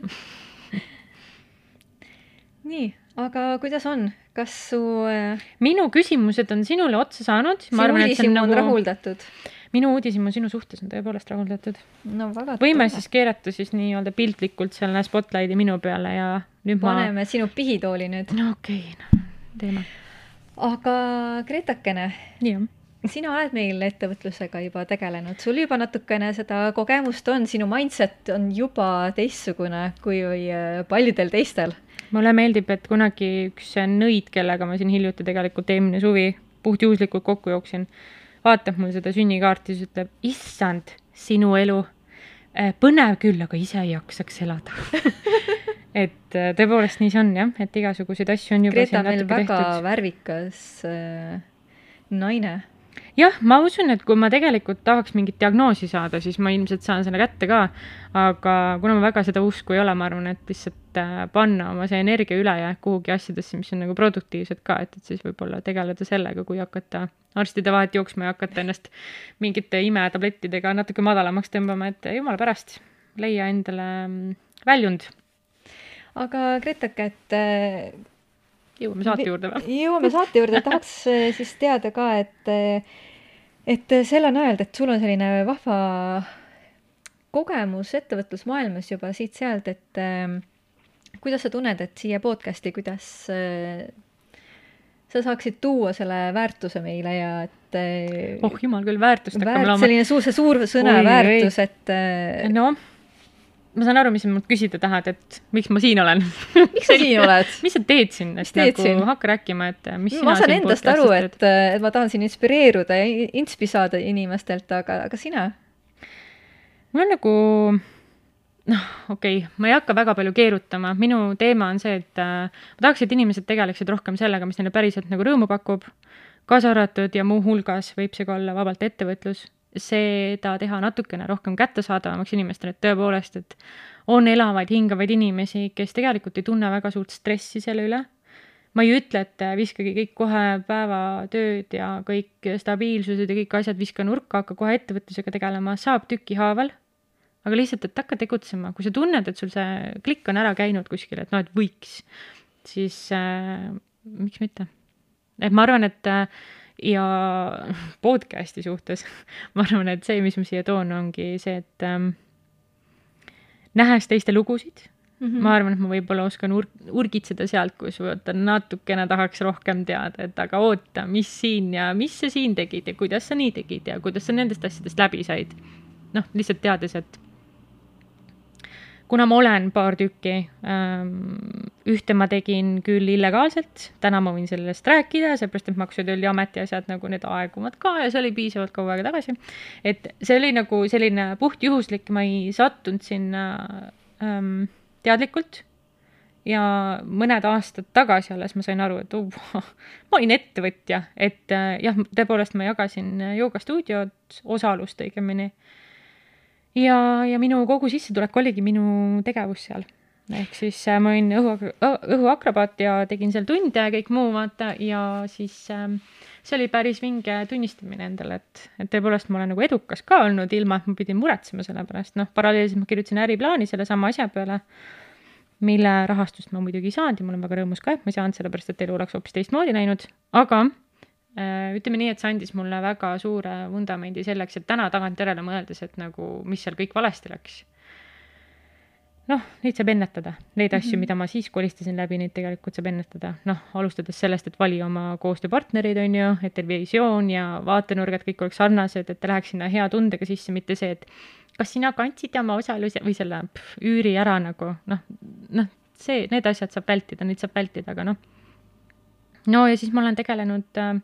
nii, aga kuidas on, kas su äh, minu küsimused on sinule otsa saanud? sinu uudishimu on, on nagu... rahuldatud? minu uudishimu sinu suhtes on tõepoolest rahuldatud. no võime tore. siis keerata siis nii-öelda piltlikult selle spotlighti minu peale ja nüüd paneme ma... sinu pihitooli nüüd. no okei okay,, no teeme. Aga Gretakene. sina oled meil ettevõtlusega juba tegelenud, sul juba natukene seda kogemust on, sinu mindset on juba teistsugune kui äh, paljudel teistel. Mulle meeldib, et kunagi üks nõid, kellega ma siin hiljuti tegelikult eelmine suvi puhtjuhuslikult kokku jooksin, vaatab mul seda sünnikaarti, siis ütleb, issand, sinu elu, äh, põnev küll, aga ise ei jaksaks elada et äh, tõepoolest nii see on jah, et igasuguseid asju on juba Greta siin natuke tehtud. väga värvikas äh, naine jah, ma usun, et kui ma tegelikult tahaks mingit diagnoosi saada, siis ma ilmselt saan selle kätte ka. aga kuna ma väga seda usku ei ole, ma arvan, et lihtsalt äh, panna oma see energia ülejääk kuhugi asjadesse, mis on nagu produktiivsed ka, et, et siis võib-olla tegeleda sellega, kui hakata arstide vahet jooksma ja hakata ennast mingite imetablettidega natuke madalamaks tõmbama, et jumala pärast, leia endale mm, väljund. Aga Gretake, et äh, jõuame saate juurde või? jõuame saate juurde, tahaks äh, siis teada ka, et et selle najal, et sul on selline vahva kogemus ettevõtlusmaailmas juba siit-sealt, et äh, kuidas sa tunned, et siia podcast'i, kuidas äh, sa saaksid tuua selle väärtuse meile ja et äh, oh jumal küll, väärtust hakkame looma. selline suur, see suur sõna oi, väärtus, et äh, noh ma saan aru, mis sa mult küsida tahad, et miks ma siin olen. Miks sa siin oled? Mis sa teed siin, et nagu siin? hakka rääkima, et mis ma saan endast aru, et, et ma tahan siin inspireeruda ja inspi saada inimestelt, aga, aga sina? mul on nagu noh, okei okay,, ma ei hakka väga palju keerutama, minu teema on see, et äh, ma tahaks, et inimesed tegeleksid rohkem sellega, mis neile päriselt nagu rõõmu pakub, kaasa arvatud ja muuhulgas võib see ka olla vabalt ettevõtlus seda teha natukene rohkem kättesaadavamaks inimestele, et tõepoolest, et on elavaid, hingavaid inimesi, kes tegelikult ei tunne väga suurt stressi selle üle. ma ei ütle, et viskage kõik kohe päevatööd ja kõik stabiilsused ja kõik asjad viska nurka, hakka kohe ettevõtlusega tegelema, saab tükihaaval. aga lihtsalt, et hakka tegutsema, kui sa tunned, et sul see klikk on ära käinud kuskil, et noh, et võiks, siis äh, miks mitte. et ma arvan, et äh, ja podcast'i suhtes ma arvan, et see, mis ma siia toon, ongi see, et ähm, nähes teiste lugusid mm, -hmm. ma arvan, et ma võib-olla oskan ur-, urgitseda sealt, kus vaata natukene tahaks rohkem teada, et aga oota, mis siin ja mis sa siin tegid ja kuidas sa nii tegid ja kuidas sa nendest asjadest läbi said. noh, lihtsalt teades, et kuna ma olen paar tükki ähm,, ühte ma tegin küll illegaalselt, täna ma võin sellest rääkida, seepärast et Maksu- ja Tolliameti asjad nagu need aeguvad ka ja see oli piisavalt kaua aega tagasi. et see oli nagu selline puhtjuhuslik, ma ei sattunud sinna ähm, teadlikult. Ja mõned aastad tagasi alles ma sain aru, et uh, ma olin ettevõtja, et äh, jah, tõepoolest ma jagasin joogastuudiot, osalust õigemini ja, ja minu kogu sissetulek oligi minu tegevus seal. ehk siis äh, ma olin õhu, õhuakrobaat ja tegin seal tunde ja kõik muu, vaata, ja siis äh, see oli päris vinge tunnistamine endale, et, et tõepoolest ma olen nagu edukas ka olnud, ilma et ma pidin muretsema selle pärast, noh, paralleelselt ma kirjutasin äriplaani sellesama asja peale, mille rahastust ma muidugi ei saanud ja ma olen väga rõõmus ka, et ma ei saanud, sellepärast et elu oleks hoopis teistmoodi läinud, aga ütleme nii, et see andis mulle väga suure vundamendi selleks, et täna tagantjärele mõeldes, et nagu, mis seal kõik valesti läks. noh, neid saab ennetada, neid asju mm, -hmm. mida ma siis kolistasin läbi, neid tegelikult saab ennetada, noh, alustades sellest, et vali oma koostööpartnerid, on ju, et teil visioon ja vaatenurgad kõik oleks sarnased, et ta läheks sinna hea tundega sisse, mitte see, et kas sina kandsid oma osaluse või selle pff, üüri ära nagu noh, noh, see, need asjad saab vältida, neid saab vältida, aga noh. no ja siis ma olen tegelenud äh,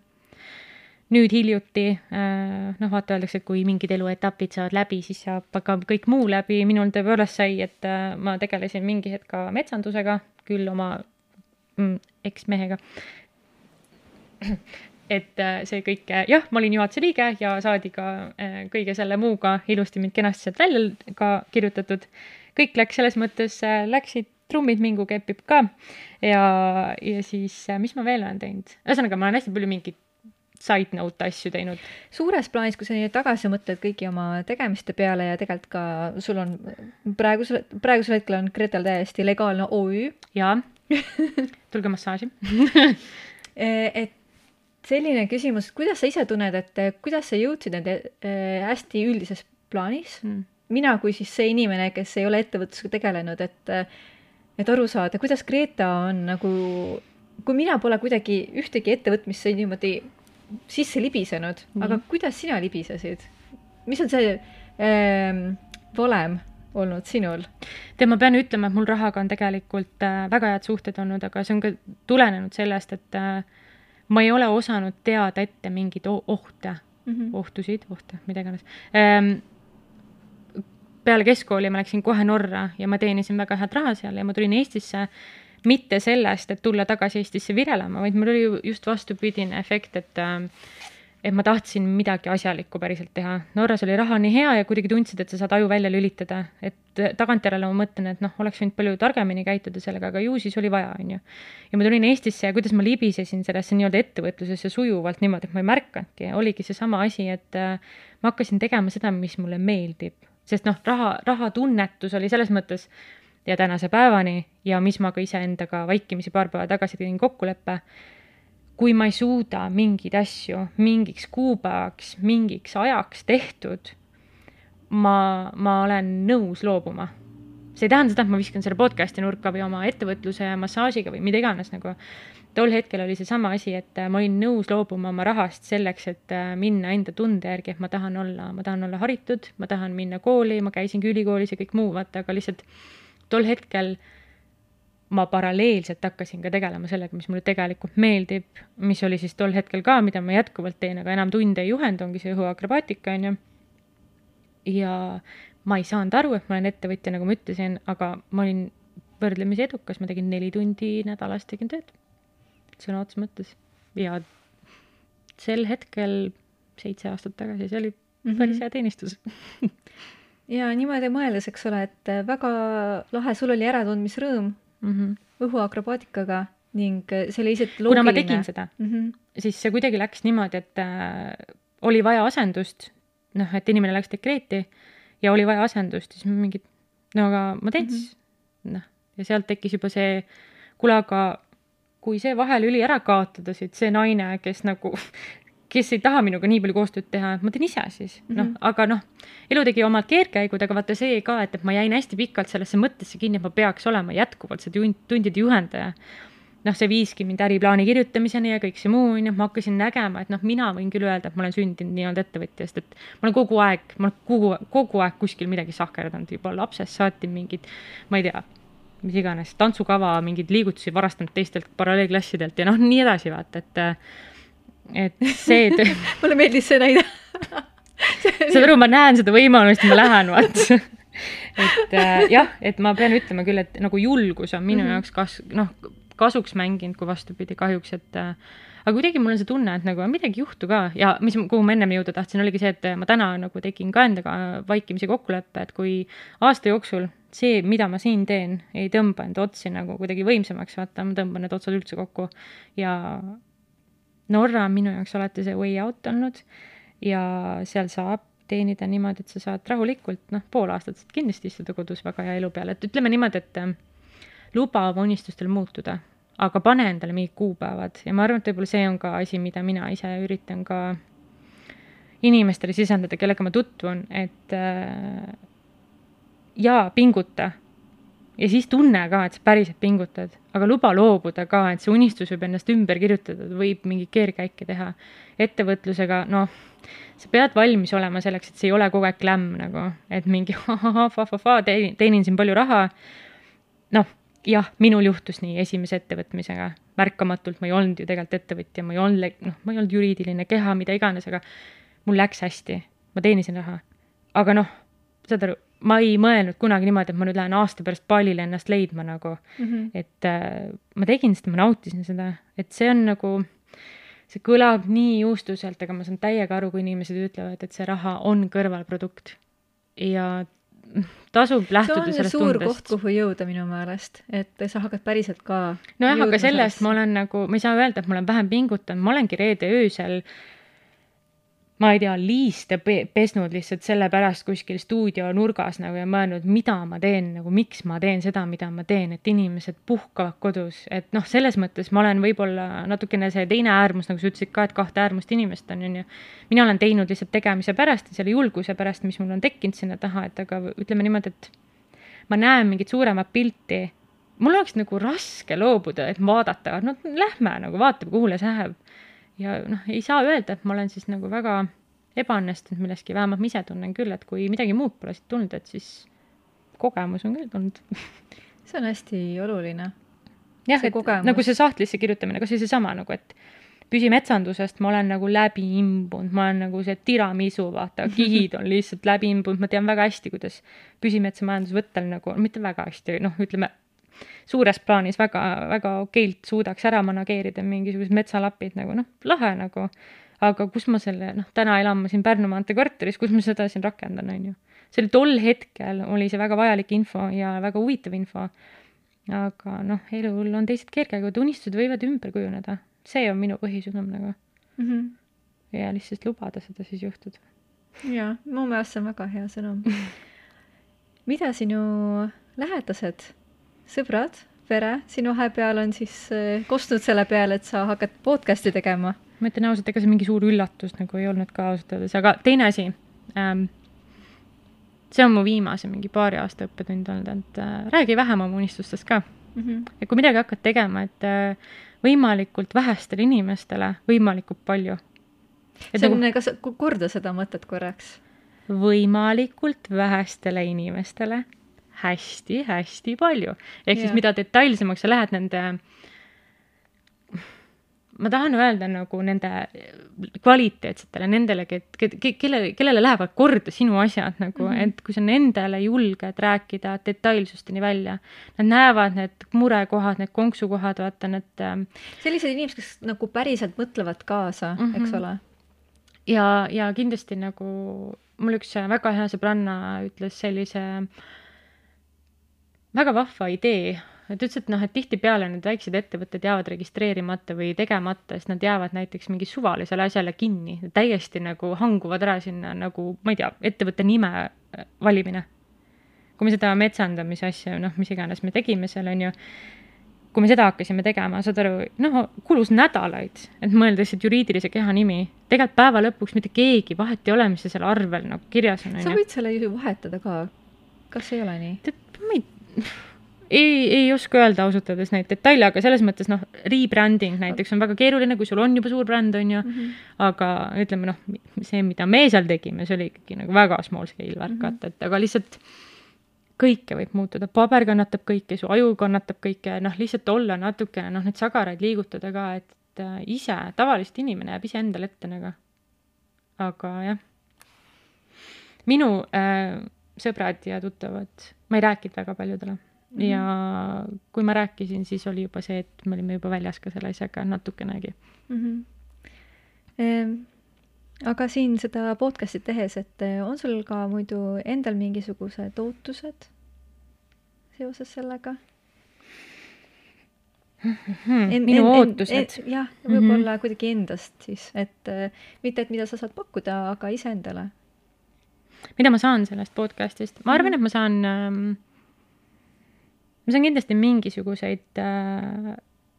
nüüd hiljuti äh, noh, vaata, öeldakse, et kui mingid eluetapid saavad läbi, siis saab ka kõik muu läbi, minul tõepoolest sai, et äh, ma tegelesin mingi hetk ka metsandusega, küll oma mm, eksmehega. et äh, see kõik, jah, ma olin juhatuse liige ja saadi ka kõige selle muuga ilusti mind kenasti sealt välja ka kirjutatud. kõik läks selles mõttes, läksid trummid mingu kepib ka ja, ja siis, mis ma veel olen teinud, ühesõnaga ma olen hästi palju mingeid side note asju teinud. suures plaanis, kui sa nii tagasi mõtled kõigi oma tegemiste peale ja tegelikult ka sul on praegusel, praegusel hetkel on Gretel täiesti legaalne OÜ. jaa tulge massaaži e, et selline küsimus, kuidas sa ise tunned, et kuidas sa jõudsid nende äh, hästi üldises plaanis mm.? mina kui siis see inimene, kes ei ole ettevõtlusega tegelenud, et, et aru saada, kuidas Greta on nagu, kui mina pole kuidagi ühtegi ettevõtmisse niimoodi sisse libisenud mm, -hmm. aga kuidas sina libisesid? mis on see ähm, valem olnud sinul? tead, ma pean ütlema, et mul rahaga on tegelikult äh, väga head suhted olnud, aga see on ka tulenenud sellest, et äh, ma ei ole osanud teada ette mingeid ohte mm, -hmm. ohtusid, ohte, mida iganes ähm, peale keskkooli ma läksin kohe Norra ja ma teenisin väga head raha seal ja ma tulin Eestisse mitte sellest, et tulla tagasi Eestisse virelema, vaid mul oli just vastupidine efekt, et äh, et ma tahtsin midagi asjalikku päriselt teha. Norras oli raha nii hea ja kuidagi tundsid, et sa saad aju välja lülitada, et tagantjärele ma mõtlen, et noh, oleks võinud palju targemini käituda sellega, aga ju siis oli vaja, on ju. ja ma tulin Eestisse ja kuidas ma libisesin sellesse nii-öelda ettevõtlusesse sujuvalt niimoodi, et ma ei märkanudki, oligi seesama asi, et äh, ma hakkasin tegema seda, mis mulle meeldib. sest noh, raha, rahatunnetus oli selles mõttes ja tänase päevani ja mis ma ka iseendaga vaikimisi paar päeva tagasi tegin kokkuleppe, kui ma ei suuda mingeid asju mingiks kuupäevaks, mingiks ajaks tehtud, ma, ma olen nõus loobuma. see ei tähenda seda, et ma viskan selle podcast'i nurka või oma ettevõtluse massaažiga või mida iganes nagu. tol hetkel oli seesama asi, et ma olin nõus loobuma oma rahast selleks, et minna enda tunde järgi, et ma tahan olla, ma tahan olla haritud, ma tahan minna kooli, ma käisingi ülikoolis ja kõik muu, vaata, aga lihtsalt tol hetkel ma paralleelselt hakkasin ka tegelema sellega, mis mulle tegelikult meeldib, mis oli siis tol hetkel ka, mida ma jätkuvalt teen, aga enam tunde ei juhenda, ongi see õhuakrobaatika, on ju. ja ma ei saanud aru, et ma olen ettevõtja, nagu ma ütlesin, aga ma olin võrdlemisi edukas, ma tegin neli tundi nädalas, tegin tööd sõna otseses mõttes ja sel hetkel, seitse aastat tagasi, see oli -hmm. päris hea teenistus ja niimoodi mõeldes, eks ole, et äh, väga lahe, sul oli äratundmisrõõm mm. -hmm. õhuakrobaatikaga ning äh, see oli lihtsalt loogiline. kuna ma tegin seda mm, -hmm. siis see kuidagi läks niimoodi, et äh, oli vaja asendust, noh, et inimene läks dekreeti ja oli vaja asendust, siis mingid, no aga ma teen siis mm -hmm., noh, ja sealt tekkis juba see, kuule, aga kui see vahelüli ära kaotada, siit see naine, kes nagu kes ei taha minuga nii palju koostööd teha, ma teen ise siis mm, -hmm. noh, aga noh, elu tegi omad keerdkäigud, aga vaata see ka, et, et ma jäin hästi pikalt sellesse mõttesse kinni, et ma peaks olema jätkuvalt see tund, tundide juhendaja. noh, see viiski mind äriplaani kirjutamiseni ja kõik see muu, on ju, ma hakkasin nägema, et noh, mina võin küll öelda, et ma olen sündinud nii-öelda ettevõtjast, et ma olen kogu aeg, ma olen kogu, kogu aeg kuskil midagi sahkerdanud, juba lapsest saati mingid, ma ei tea, mis iganes, tantsukava, mingeid liigutusi varastanud teistelt paralleelklassidelt ja noh, nii edasi, vaata, et et see mulle meeldis see näide saad aru, ma näen seda võimalust ma lähen, vaata. et äh, jah, et ma pean ütlema küll, et nagu julgus on minu mm -hmm. jaoks kas-, noh, kasuks mänginud, kui vastupidi, kahjuks, et äh, aga kuidagi mul on see tunne, et nagu midagi ei juhtu ka ja mis, kuhu ma ennem jõuda tahtsin, oligi see, et ma täna nagu tegin ka endaga vaikimisi kokkuleppe, et kui aasta jooksul see, mida ma siin teen, ei tõmba enda otsi nagu kuidagi võimsamaks, vaata, ma tõmban need otsad üldse kokku ja Norra on minu jaoks alati see way out olnud ja seal saab teenida niimoodi, et sa saad rahulikult, noh, pool aastat saad kindlasti istuda kodus väga hea elu peale, et ütleme niimoodi, et ähm, luba oma unistustel muutuda, aga pane endale mingid kuupäevad. Ja ma arvan, et võib-olla see on ka asi, mida mina ise üritan ka inimestele sisendada, kellega ma tutvun, et äh, jaa, pinguta ja siis tunne ka, et sa päriselt pingutad, aga luba loobuda ka, et see unistus võib ennast ümber kirjutada, võib mingeid keerkäike teha. ettevõtlusega, noh, sa pead valmis olema selleks, et see ei ole kogu aeg klämm nagu, et mingi fa-fa-fa, teenin, teenin siin palju raha. noh, jah, minul juhtus nii esimese ettevõtmisega, märkamatult ma ei olnud ju tegelikult ettevõtja, ma ei olnud, noh, ma ei olnud juriidiline keha, mida iganes, aga mul läks hästi, ma teenisin raha. aga noh, saad aru ma ei mõelnud kunagi niimoodi, et ma nüüd lähen aasta pärast baalile ennast leidma nagu. Mm, -hmm. et äh, ma tegin seda, ma nautisin seda, et see on nagu, see kõlab nii juustuselt, aga ma saan täiega aru, kui inimesed ütlevad, et see raha on kõrvalprodukt. Ja tasub lähtuda sellest tundest. see on suur koht, kuhu jõuda minu meelest, et sa hakkad päriselt ka nojah, aga sellest ma olen nagu, ma ei saa öelda, et ma olen vähem pingutanud, ma olengi reede öösel äh, ma ei tea, liiste pe pesnud lihtsalt sellepärast kuskil stuudio nurgas nagu ja mõelnud, mida ma teen, nagu miks ma teen seda, mida ma teen, et inimesed puhkavad kodus, et noh, selles mõttes ma olen võib-olla natukene see teine äärmus, nagu sa ütlesid ka, et kahte äärmust inimest on, on ju. mina olen teinud lihtsalt tegemise pärast ja selle julguse pärast, mis mul on tekkinud sinna taha, et aga ütleme niimoodi, et ma näen mingit suuremat pilti. mul oleks nagu raske loobuda, et vaadata, no lähme nagu vaatame, kuhu see läheb ja noh, ei saa öelda, et ma olen siis nagu väga ebaõnnestunud milleski, vähemalt ma ise tunnen küll, et kui midagi muud pole siit tulnud, et siis kogemus on küll tulnud see on hästi oluline. jah, et kogemus. nagu see sahtlisse kirjutamine, kas või seesama nagu, et püsimetsandusest ma olen nagu läbi imbunud, ma olen nagu see tiramisu, vaata, kihid on lihtsalt läbi imbunud, ma tean väga hästi, kuidas püsimetsamajandusvõttel nagu, mitte väga hästi, noh, ütleme suures plaanis väga, väga okeilt suudaks ära manageerida mingisugused metsalapid nagu noh, lahe nagu. aga kus ma selle, noh, täna elan ma siin Pärnu maantee korteris, kus ma seda siin rakendan, on ju. see oli tol hetkel, oli see väga vajalik info ja väga huvitav info. aga noh, elul on teised keerdkäigud, unistused võivad ümber kujuneda. see on minu põhisõnum nagu mm. -hmm. ja lihtsalt lubada seda siis juhtuda. jaa, mu meelest see on väga hea sõnum mida sinu lähedased sõbrad, pere siin vahepeal on siis äh, kostnud selle peale, et sa hakkad podcast'i tegema? ma ütlen ausalt, ega see mingi suur üllatus nagu ei olnud ka ausalt öeldes, aga teine asi ähm,. see on mu viimase mingi paari aasta õppetund olnud, et äh, räägi vähem oma unistustest ka mm. -hmm. et kui midagi hakkad tegema, et äh, võimalikult vähestele inimestele võimalikult palju. see on nagu..., kas, korda seda mõtet korraks. võimalikult vähestele inimestele hästi-hästi palju. ehk siis mida detailsemaks sa lähed nende, ma tahan öelda nagu nende kvaliteetsetele, nendele, kellele, kellele lähevad korda sinu asjad nagu mm, -hmm. et kui sa nendele julged rääkida detailsusteni välja, nad näevad need murekohad, need konksukohad, vaata need. Ähm, sellised inimesed, kes nagu päriselt mõtlevad kaasa mm, -hmm. eks ole ja, ja kindlasti nagu mul üks väga hea sõbranna ütles sellise väga vahva idee, et ütles, et noh, et tihtipeale need väiksed ettevõtted jäävad registreerimata või tegemata, sest nad jäävad näiteks mingi suvalisele asjale kinni, täiesti nagu hanguvad ära sinna nagu, ma ei tea, ettevõtte nime äh, valimine. kui me seda metsandamise asja, noh, mis iganes me tegime seal, on ju, kui me seda hakkasime tegema, saad aru, noh, kulus nädalaid, et mõelda lihtsalt juriidilise keha nimi. tegelikult päeva lõpuks mitte keegi, vahet ei ole, mis see seal arvel nagu kirjas on, sa võid selle ju vahetada ka. kas ei ole nii? tead, ma ei, ei, ei oska öelda ausalt öeldes neid detaile, aga selles mõttes noh, rebranding näiteks on väga keeruline, kui sul on juba suur bränd, on ju mm, -hmm. aga ütleme noh, see, mida me seal tegime, see oli ikkagi nagu väga small scale värk mm, -hmm. vaata, et aga lihtsalt kõike võib muutuda, paber kannatab kõike, su aju kannatab kõike, noh, lihtsalt olla natukene, noh, neid sagaraid liigutada ka, et äh, ise, tavaliselt inimene jääb iseendale ette nagu. aga jah, minu äh, sõbrad ja tuttavad, ma ei rääkinud väga paljudele mm -hmm. ja kui ma rääkisin, siis oli juba see, et me olime juba väljas ka selle asjaga natukenegi mm. -hmm. Ehm, aga siin seda podcast'i tehes, et eh, on sul ka muidu endal mingisugused ootused seoses sellega? hmm,. minu ootused. jah, võib-olla mm -hmm. kuidagi endast siis, et äh, mitte, et mida sa saad pakkuda, aga iseendale. Mida ma saan sellest podcast'ist? ma arvan -hmm. et ma saan ähm,, ma saan kindlasti mingisuguseid äh,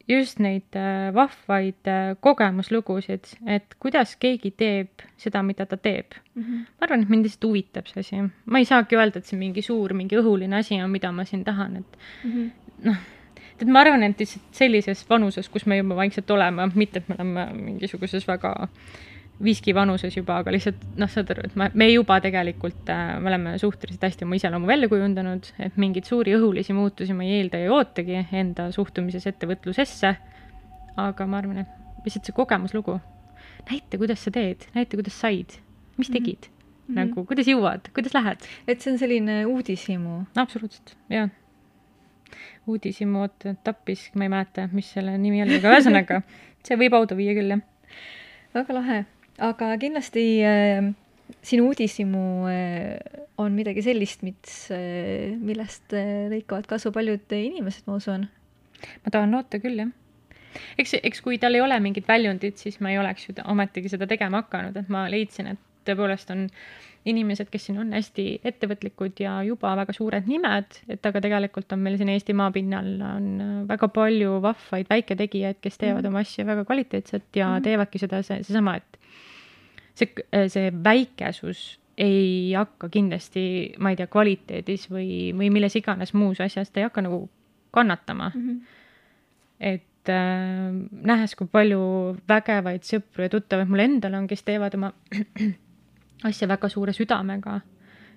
just neid äh, vahvaid äh, kogemuslugusid, et kuidas keegi teeb seda, mida ta teeb mm. -hmm. ma arvan, et mind lihtsalt huvitab see asi. ma ei saagi öelda, et see mingi suur, mingi õhuline asi on, mida ma siin tahan, et mm -hmm. noh et ma arvan, et lihtsalt sellises vanuses, kus me juba vaikselt oleme, mitte et me oleme mingisuguses väga viski vanuses juba, aga lihtsalt noh, saad aru, et me, me juba tegelikult äh,, me oleme suhteliselt hästi oma iseloomu välja kujundanud, et mingeid suuri õhulisi muutusi ma ei eelda ja ei ootagi enda suhtumises ettevõtlusesse. aga ma arvan, et lihtsalt see kogemuslugu, näita, kuidas sa teed, näita, kuidas said, mis mhm. tegid mm, -hmm. nagu kuidas jõuad, kuidas lähed. et see on selline uudishimu. absoluutselt, jah uudishimu, oota, tappis, ma ei mäleta, mis selle nimi oli, aga ühesõnaga, see võib hauda viia küll, jah. väga lahe, aga kindlasti äh, sinu uudishimu äh, on midagi sellist, mis äh,, millest äh, lõikavad kasu paljud inimesed, ma usun. ma tahan loota küll, jah eks, eks kui tal ei ole mingit väljundit, siis ma ei oleks ju ometigi seda tegema hakanud, et ma leidsin, et tõepoolest on inimesed, kes siin on hästi ettevõtlikud ja juba väga suured nimed, et aga tegelikult on meil siin Eesti maapinnal on väga palju vahvaid väiketegijaid, kes teevad mm -hmm. oma asju väga kvaliteetselt ja mm -hmm. teevadki seda, see, seesama, et see, see väikesus ei hakka kindlasti, ma ei tea, kvaliteedis või, või milles iganes muus asjas, ta ei hakka nagu kannatama mm. -hmm. et äh, nähes, kui palju vägevaid sõpru ja tuttavaid mul endal on, kes teevad oma asja väga suure südamega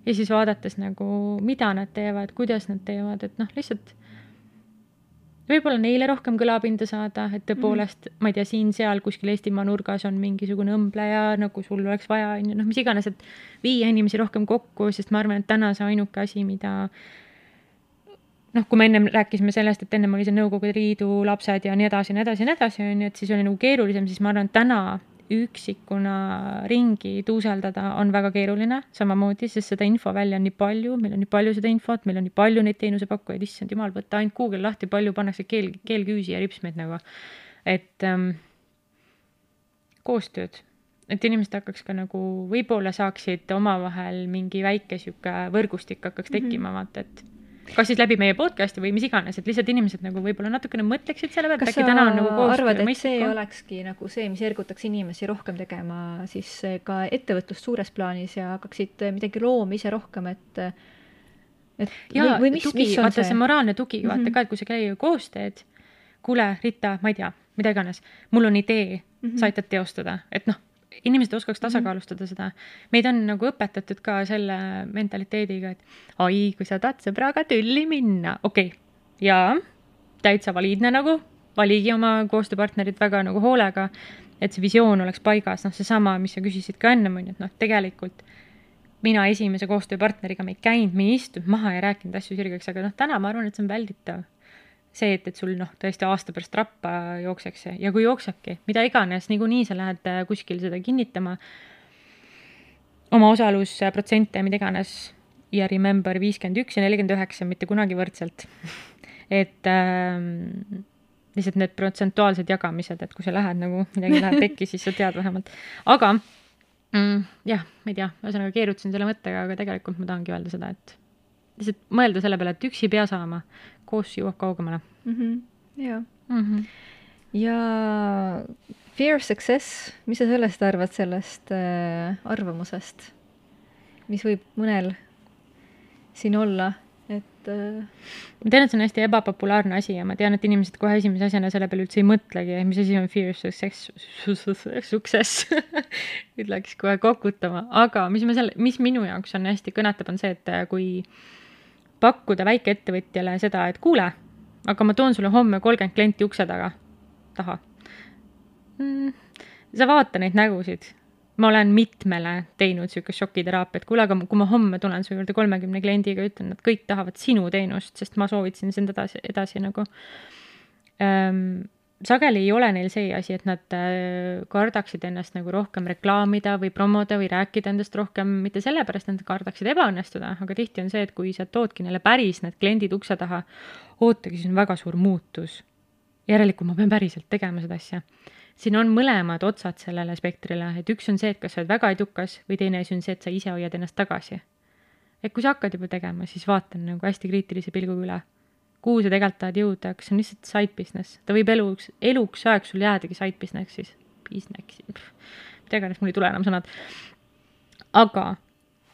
ja siis vaadates nagu, mida nad teevad, kuidas nad teevad, et noh, lihtsalt võib-olla neile rohkem kõlapinda saada, et tõepoolest mm, -hmm. ma ei tea, siin-seal kuskil Eestimaa nurgas on mingisugune õmbleja, nagu sul oleks vaja, on ju, noh, mis iganes, et viia inimesi rohkem kokku, sest ma arvan, et täna see ainuke asi, mida noh, kui me ennem rääkisime sellest, et ennem oli see Nõukogude Liidu lapsed ja nii edasi ja nii edasi ja nii edasi, on ju, et siis oli nagu keerulisem, siis ma arvan, et täna üksikuna ringi tuuseldada on väga keeruline, samamoodi, sest seda infovälja on nii palju, meil on nii palju seda infot, meil on nii palju neid teenusepakkujaid, issand jumal, võta ainult Google lahti, palju pannakse keel, keelküüsi ja ripsmeid nagu. et ähm, koostööd, et inimesed hakkaks ka nagu, võib-olla saaksid omavahel mingi väike sihuke võrgustik hakkaks tekkima mm, -hmm. vaata, et kas siis läbi meie podcast'i või mis iganes, et lihtsalt inimesed nagu võib-olla natukene mõtleksid selle peale, et äkki täna on nagu koostöö arvad, et see olekski nagu see, mis ergutaks inimesi rohkem tegema siis ka ettevõtlust suures plaanis ja hakkaksid midagi looma ise rohkem, et et ja või, või mis, mis on vaata see, see moraalne tugi mm, -hmm. vaata ka, et kui sa kellegagi koos teed, kuule, Rita, ma ei tea, mida iganes, mul on idee mm, -hmm. sa aitad teostada, et noh, inimesed oskaks mhm. tasakaalustada seda. meid on nagu õpetatud ka selle mentaliteediga, et ai, kui sa tahad sõbraga tülli minna, okei okay., jaa, täitsa valiidne nagu, valigi oma koostööpartnerit väga nagu hoolega, et see visioon oleks paigas, noh, seesama, mis sa küsisid ka ennem, on ju, et noh, tegelikult mina esimese koostööpartneriga me ei käinud, me ei istunud maha ja rääkinud asju sirgeks, aga noh, täna ma arvan, et see on välditav see, et, et sul noh, tõesti aasta pärast rappa jookseks ja kui jooksebki, mida iganes, niikuinii sa lähed äh, kuskil seda kinnitama. omaosalusprotsente, mida iganes, ja remember viiskümmend üks ja nelikümmend üheksa mitte kunagi võrdselt et ähm, lihtsalt need protsentuaalsed jagamised, et kui sa lähed nagu midagi läheb pekki, siis sa tead vähemalt. aga mm, jah, ma ei tea, ühesõnaga keerutasin selle mõttega, aga tegelikult ma tahangi öelda seda, et lihtsalt mõelda selle peale, et üksi ei pea saama, koos jõuab kaugemale mm. -hmm. jaa mm. -hmm. ja fear success, mis sa sellest arvad, sellest äh, arvamusest, mis võib mõnel siin olla, et äh, ma tean, et see on hästi ebapopulaarne asi ja ma tean, et inimesed kohe esimese asjana selle peale üldse ei mõtlegi, mis asi on fear success, success nüüd läks kohe kokutama, aga mis ma selle, mis minu jaoks on hästi kõnetab, on see, et äh, kui pakkuda väikeettevõtjale seda, et kuule, aga ma toon sulle homme kolmkümmend klienti ukse taga, taha mm,. sa vaata neid nägusid. ma olen mitmele teinud niisugust šokiteraapiat, kuule, aga kui ma homme tulen su juurde kolmekümne kliendiga, ütlen, nad kõik tahavad sinu teenust, sest ma soovitasin sind edasi, edasi nagu ähm, sageli ei ole neil see asi, et nad äh, kardaksid ennast nagu rohkem reklaamida või promoda või rääkida endast rohkem, mitte sellepärast, et nad kardaksid ebaõnnestuda, aga tihti on see, et kui sa toodki neile päris need kliendid ukse taha, ootagi, siis on väga suur muutus. järelikult ma pean päriselt tegema seda asja siin on mõlemad otsad sellele spektrile, et üks on see, et kas sa oled väga edukas või teine asi on see, et sa ise hoiad ennast tagasi. et kui sa hakkad juba tegema, siis vaata nagu hästi kriitilise pilguga üle. Kuhu sa tegelikult tahad jõuda, kas see on lihtsalt side business, ta võib eluks, eluks ajaks sul jäädagi side business'is, business'i, mida iganes, mul ei tule enam sõnad. aga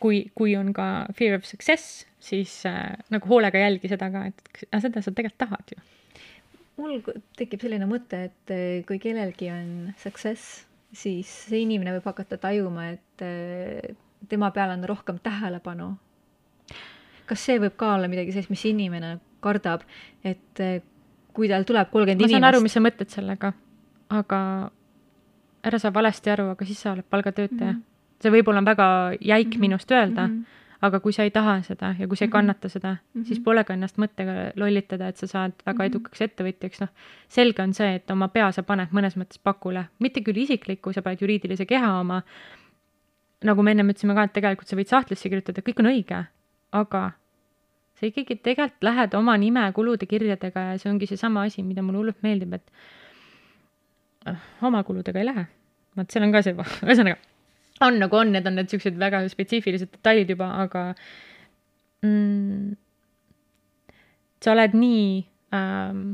kui, kui on ka fear of success, siis äh, nagu hoolega jälgi seda ka, et seda sa tegelikult tahad ju mul tekib selline mõte, et eh, kui kellelgi on success, siis see inimene võib hakata tajuma, et eh, tema peal on rohkem tähelepanu. kas see võib ka olla midagi sellist, mis inimene kardab, et eh, kui tal tuleb kolmkümmend inimest. ma saan aru, mis sa mõtled sellega, aga ära saa valesti aru, aga siis sa oled palgatöötaja mm. -hmm. see võib-olla on väga jäik mm -hmm. minust öelda mm, -hmm aga kui sa ei taha seda ja kui sa ei mhm. kannata seda mm, -hmm. siis pole ka ennast mõttega lollitada, et sa saad väga mhm. edukaks ettevõtjaks, noh. selge on see, et oma pea sa paned mõnes mõttes pakule, mitte küll isiklikku, sa paned juriidilise keha oma. nagu me ennem ütlesime ka, et tegelikult sa võid sahtlisse kirjutada, kõik on õige, aga sa ikkagi tegelikult lähed oma nime kulude kirjadega ja see ongi seesama asi, mida mulle hullult meeldib, et äh, oma kuludega ei lähe. vot seal on ka see, ühesõnaga on nagu on, need on need siuksed väga spetsiifilised detailid juba, aga mm, sa oled nii ähm,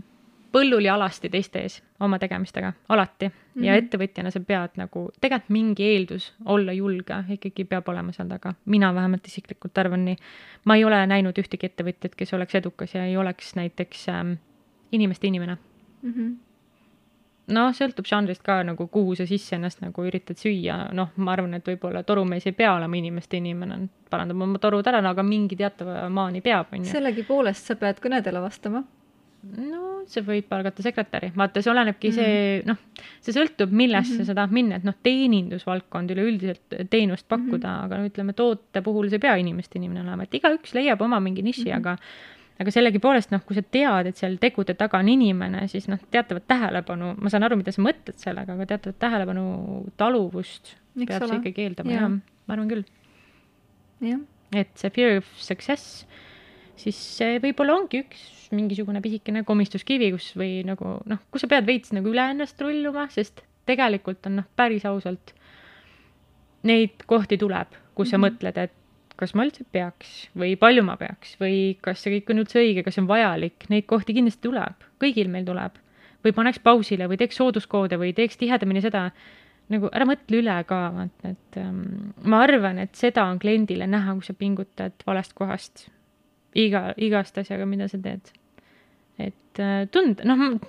põllul ja alasti teiste ees oma tegemistega, alati mm. -hmm. ja mhm. ettevõtjana sa pead nagu, tegelikult mingi eeldus olla julge ikkagi peab olema seal taga. mina vähemalt isiklikult arvan nii. ma ei ole näinud ühtegi ettevõtjat, kes oleks edukas ja ei oleks näiteks ähm, inimeste inimene mm. -hmm noh, sõltub žanrist ka nagu, kuhu sa sisse ennast nagu üritad süüa, noh, ma arvan, et võib-olla torumees ei pea olema inimeste inimene, parandab oma torud ära, no aga mingi teatava maani peab, on ju. sellegipoolest sa pead kõnedele vastama. no sa võid palgata sekretäri, vaata, see olenebki mm -hmm. see, noh, see sõltub, millesse mm -hmm. sa tahad minna, et noh, teenindusvaldkond üleüldiselt teenust pakkuda mm, -hmm. aga no ütleme, toote puhul sa ei pea inimeste inimene olema, et igaüks leiab oma mingi niši mm, -hmm. aga aga sellegipoolest noh, kui sa tead, et seal tegude taga on inimene, siis noh, teatavat tähelepanu, ma saan aru, mida sa mõtled sellega, aga teatavat tähelepanu taluvust Miks peab ole? see ikkagi eeldama ja., jah, ma arvan küll. et see fear of success, siis see võib-olla ongi üks mingisugune pisikene komistuskivi, kus või nagu noh, kus sa pead veits nagu üle ennast rulluma, sest tegelikult on noh, päris ausalt, neid kohti tuleb, kus mm -hmm. sa mõtled, et kas ma üldse peaks või palju ma peaks või kas see kõik on üldse õige, kas see on vajalik, neid kohti kindlasti tuleb, kõigil meil tuleb. või paneks pausile või teeks sooduskoode või teeks tihedamini seda, nagu ära mõtle üle ka, vaata, et ähm, ma arvan, et seda on kliendile näha, kui sa pingutad valest kohast iga, igast asjaga, mida sa teed. et äh, tund-, noh,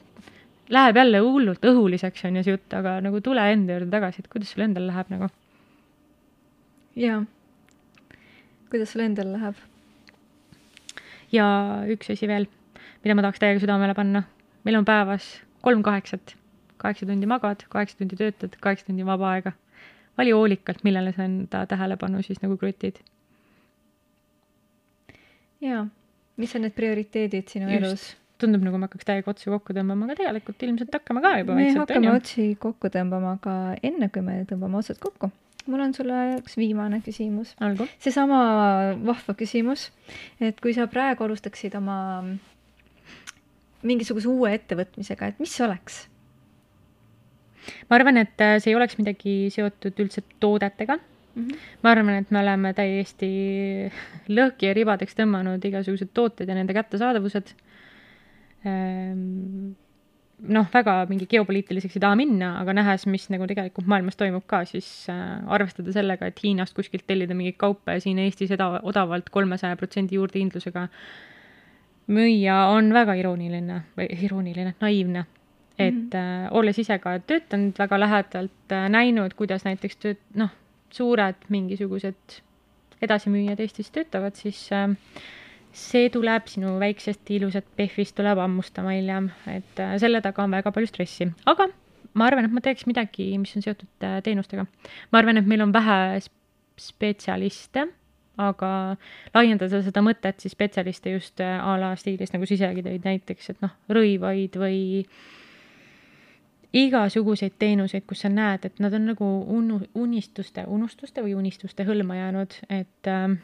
läheb jälle hullult õhuliseks, on ju see jutt, aga nagu tule enda juurde tagasi, et kuidas sul endal läheb nagu. jaa kuidas sul endal läheb? ja üks asi veel, mida ma tahaks täiega südamele panna. meil on päevas kolm kaheksat. kaheksa tundi magad, kaheksa tundi töötad, kaheksa tundi vaba aega. vali hoolikalt, millele sa enda tähelepanu siis nagu krutid. Jaa, mis on need prioriteedid sinu Just. elus? tundub, nagu me hakkaks täiega otsi kokku tõmbama, aga tegelikult ilmselt hakkame ka juba me hakkame otsi kokku tõmbama, aga enne kui me tõmbame otsad kokku, mul on sulle üks viimane küsimus. seesama vahva küsimus, et kui sa praegu alustaksid oma mingisuguse uue ettevõtmisega, et mis oleks? ma arvan, et äh, see ei oleks midagi seotud üldse toodetega mm. -hmm. ma arvan, et me oleme täiesti lõhki ja ribadeks tõmmanud igasugused tooted ja nende kättesaadavused ehm, noh, väga mingi geopoliitiliseks ei taha minna, aga nähes, mis nagu tegelikult maailmas toimub ka, siis äh, arvestada sellega, et Hiinast kuskilt tellida mingeid kaupa ja siin Eestis eda-, odavalt kolmesaja protsendi juurdehindlusega müüa on väga irooniline või irooniline, naiivne. et mm -hmm. äh, olles ise ka töötanud väga lähedalt äh,, näinud, kuidas näiteks tööt-, noh, suured mingisugused edasimüüjad Eestis töötavad, siis äh, see tuleb sinu väiksest ilusat PEF-ist tuleb hammustama hiljem, et äh, selle taga on väga palju stressi, aga ma arvan, et ma teeks midagi, mis on seotud äh, teenustega. ma arvan, et meil on vähe spetsialiste, aga laiendada seda mõtet siis spetsialiste just a la stiilis, nagu sa isegi tõid näiteks, et noh, rõivaid või igasuguseid teenuseid, kus sa näed, et nad on nagu unu-, unistuste, unustuste või unistuste hõlma jäänud, et äh,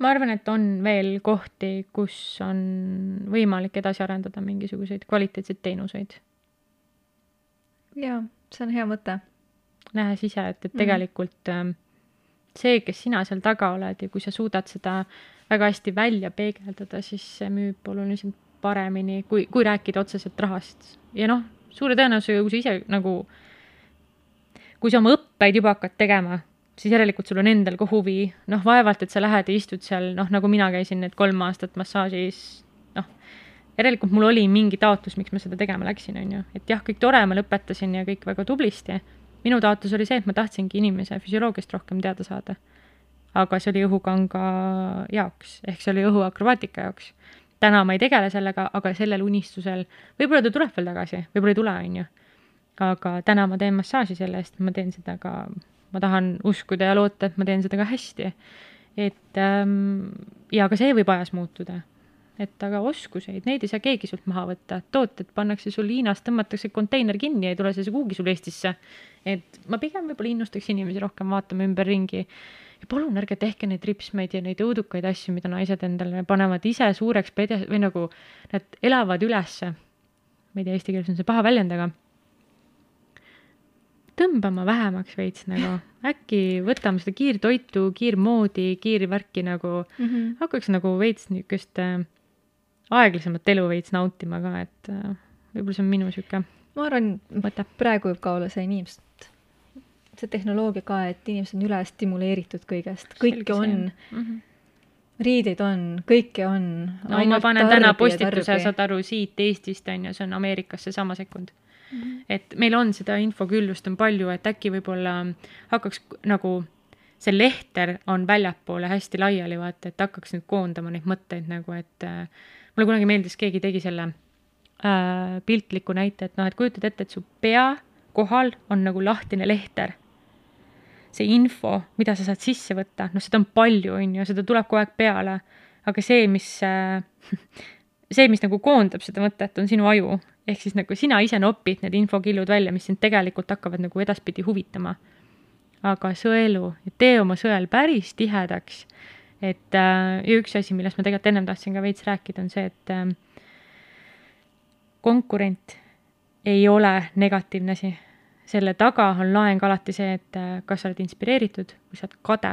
ma arvan, et on veel kohti, kus on võimalik edasi arendada mingisuguseid kvaliteetseid teenuseid. jaa, see on hea mõte. nähes ise, et, et mhm. tegelikult mm. see, kes sina seal taga oled ja kui sa suudad seda väga hästi välja peegeldada, siis see müüb oluliselt paremini, kui, kui rääkida otseselt rahast. ja noh, suure tõenäosusega, kui sa ise nagu, kui sa oma õppeid juba hakkad tegema siis järelikult sul on endal ka huvi, noh, vaevalt, et sa lähed ja istud seal, noh, nagu mina käisin need kolm aastat massaažis, noh, järelikult mul oli mingi taotlus, miks ma seda tegema läksin, on ju, et jah, kõik tore, ma lõpetasin ja kõik väga tublisti. minu taotlus oli see, et ma tahtsingi inimese füsioloogiast rohkem teada saada. aga see oli õhukanga jaoks, ehk see oli õhuakrobaatika jaoks. Täna ma ei tegele sellega, aga sellel unistusel, võib-olla ta tuleb veel tagasi, võib-olla ei tule, on ju. aga täna ma teen massaaži selle eest, ma teen seda ka ma tahan uskuda ja loota, et ma teen seda ka hästi. et ähm, ja ka see võib ajas muutuda. et aga oskuseid, neid ei saa keegi sult maha võtta, tooted pannakse sul Hiinas, tõmmatakse konteiner kinni ei tule see kuhugi sul Eestisse. et ma pigem võib-olla innustaks inimesi rohkem vaatama ümberringi ja palun ärge tehke neid ripsmeid ja neid õudukaid asju, mida naised endale panevad ise suureks pede- või nagu nad elavad ülesse. ma ei tea, eesti keeles on see paha väljend, aga tõmbama vähemaks veits nagu, äkki võtame seda kiirtoitu, kiirmoodi, kiirvärki nagu mm, -hmm. hakkaks nagu veits niisugust äh, aeglasemat elu veits nautima ka, et äh, võib-olla see on minu niisugune ma arvan, praegu võib ka olla see inimesed, see tehnoloogia ka, et inimesed on üle stimuleeritud kõigest, kõike on mm. -hmm riideid on, kõike on. no ma panen täna postituse, saad aru, siit Eestist on ju, see on Ameerikas seesama sekund -hmm. et meil on seda infoküllust on palju, et äkki võib-olla hakkaks nagu see lehter on väljapoole hästi laiali, vaata, et hakkaks nüüd koondama neid mõtteid nagu, et äh, mulle kunagi meeldis, keegi tegi selle äh, piltliku näite, et noh, et kujutad ette, et su pea kohal on nagu lahtine lehter. See info, mida sa saad sisse võtta, noh, seda on palju, on ju, seda tuleb kogu aeg peale, aga see, mis äh, see, mis nagu koondab seda mõtet, on sinu aju ehk siis nagu sina ise nopid need infokillud välja, mis sind tegelikult hakkavad nagu edaspidi huvitama. aga sõelu, tee oma sõel päris tihedaks. et äh, ja üks asi, millest ma tegelikult ennem tahtsin ka veits rääkida, on see, et äh, konkurent ei ole negatiivne asi. Selle taga on laeng alati see, et äh, kas sa oled inspireeritud või sa oled kade,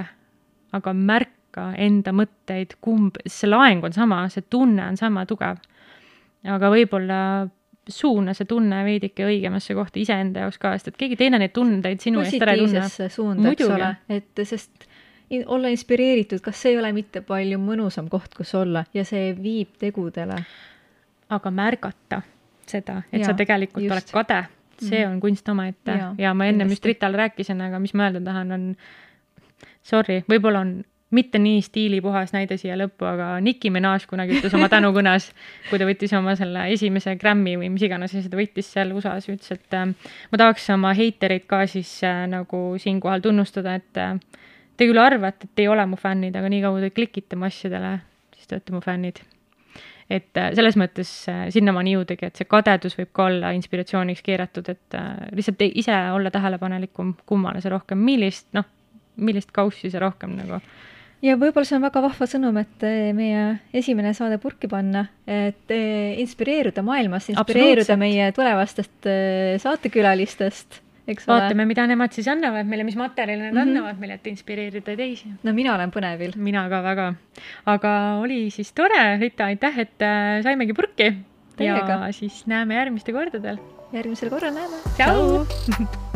aga märka enda mõtteid, kumb, see laeng on sama, see tunne on sama tugev. aga võib-olla suuna see tunne veidike õigemasse kohta iseenda jaoks ka, sest et keegi teine neid tundeid sinu eest ära ei tunne. positiivsesse suunda, eks ole, et sest in, olla inspireeritud, kas see ei ole mitte palju mõnusam koht, kus olla ja see viib tegudele. aga märgata seda, et ja, sa tegelikult just. oled kade, see mm. on kunst omaette ja, ja ma ennem just Ritale rääkisin, aga mis ma öelda tahan, on sorry, võib-olla on mitte nii stiilipuhas näide siia lõppu, aga Nicki Minaj kunagi ütles oma tänukõnes, kui ta võttis oma selle esimese Grammy või mis iganes asja ta võttis seal USA-s, ütles, et äh, ma tahaks oma heitereid ka siis äh, nagu siinkohal tunnustada, et äh, te küll arvate, et ei ole mu fännid, aga niikaua te klikite mu asjadele, siis te olete mu fännid. Et äh, selles mõttes äh, sinnamaani jõudagi, et see kadedus võib ka olla inspiratsiooniks keeratud, et äh, lihtsalt ise olla tähelepanelikum, kummale sa rohkem, millist, noh, millist kaussi sa rohkem nagu. Ja võib-olla see on väga vahva sõnum, et meie esimene saade purki panna, et inspireeruda maailmast, inspireeruda meie tulevastest saatekülalistest, eks ole. vaatame, mida nemad siis annavad meile, mis materjali nad mm -hmm. annavad meile, et inspireerida teisi. no mina olen põnevil. mina ka väga. aga oli siis tore, Rita, aitäh, et äh, saimegi purki. ja siis näeme järgmistel kordadel. järgmisel korral näeme. tšau, tšau.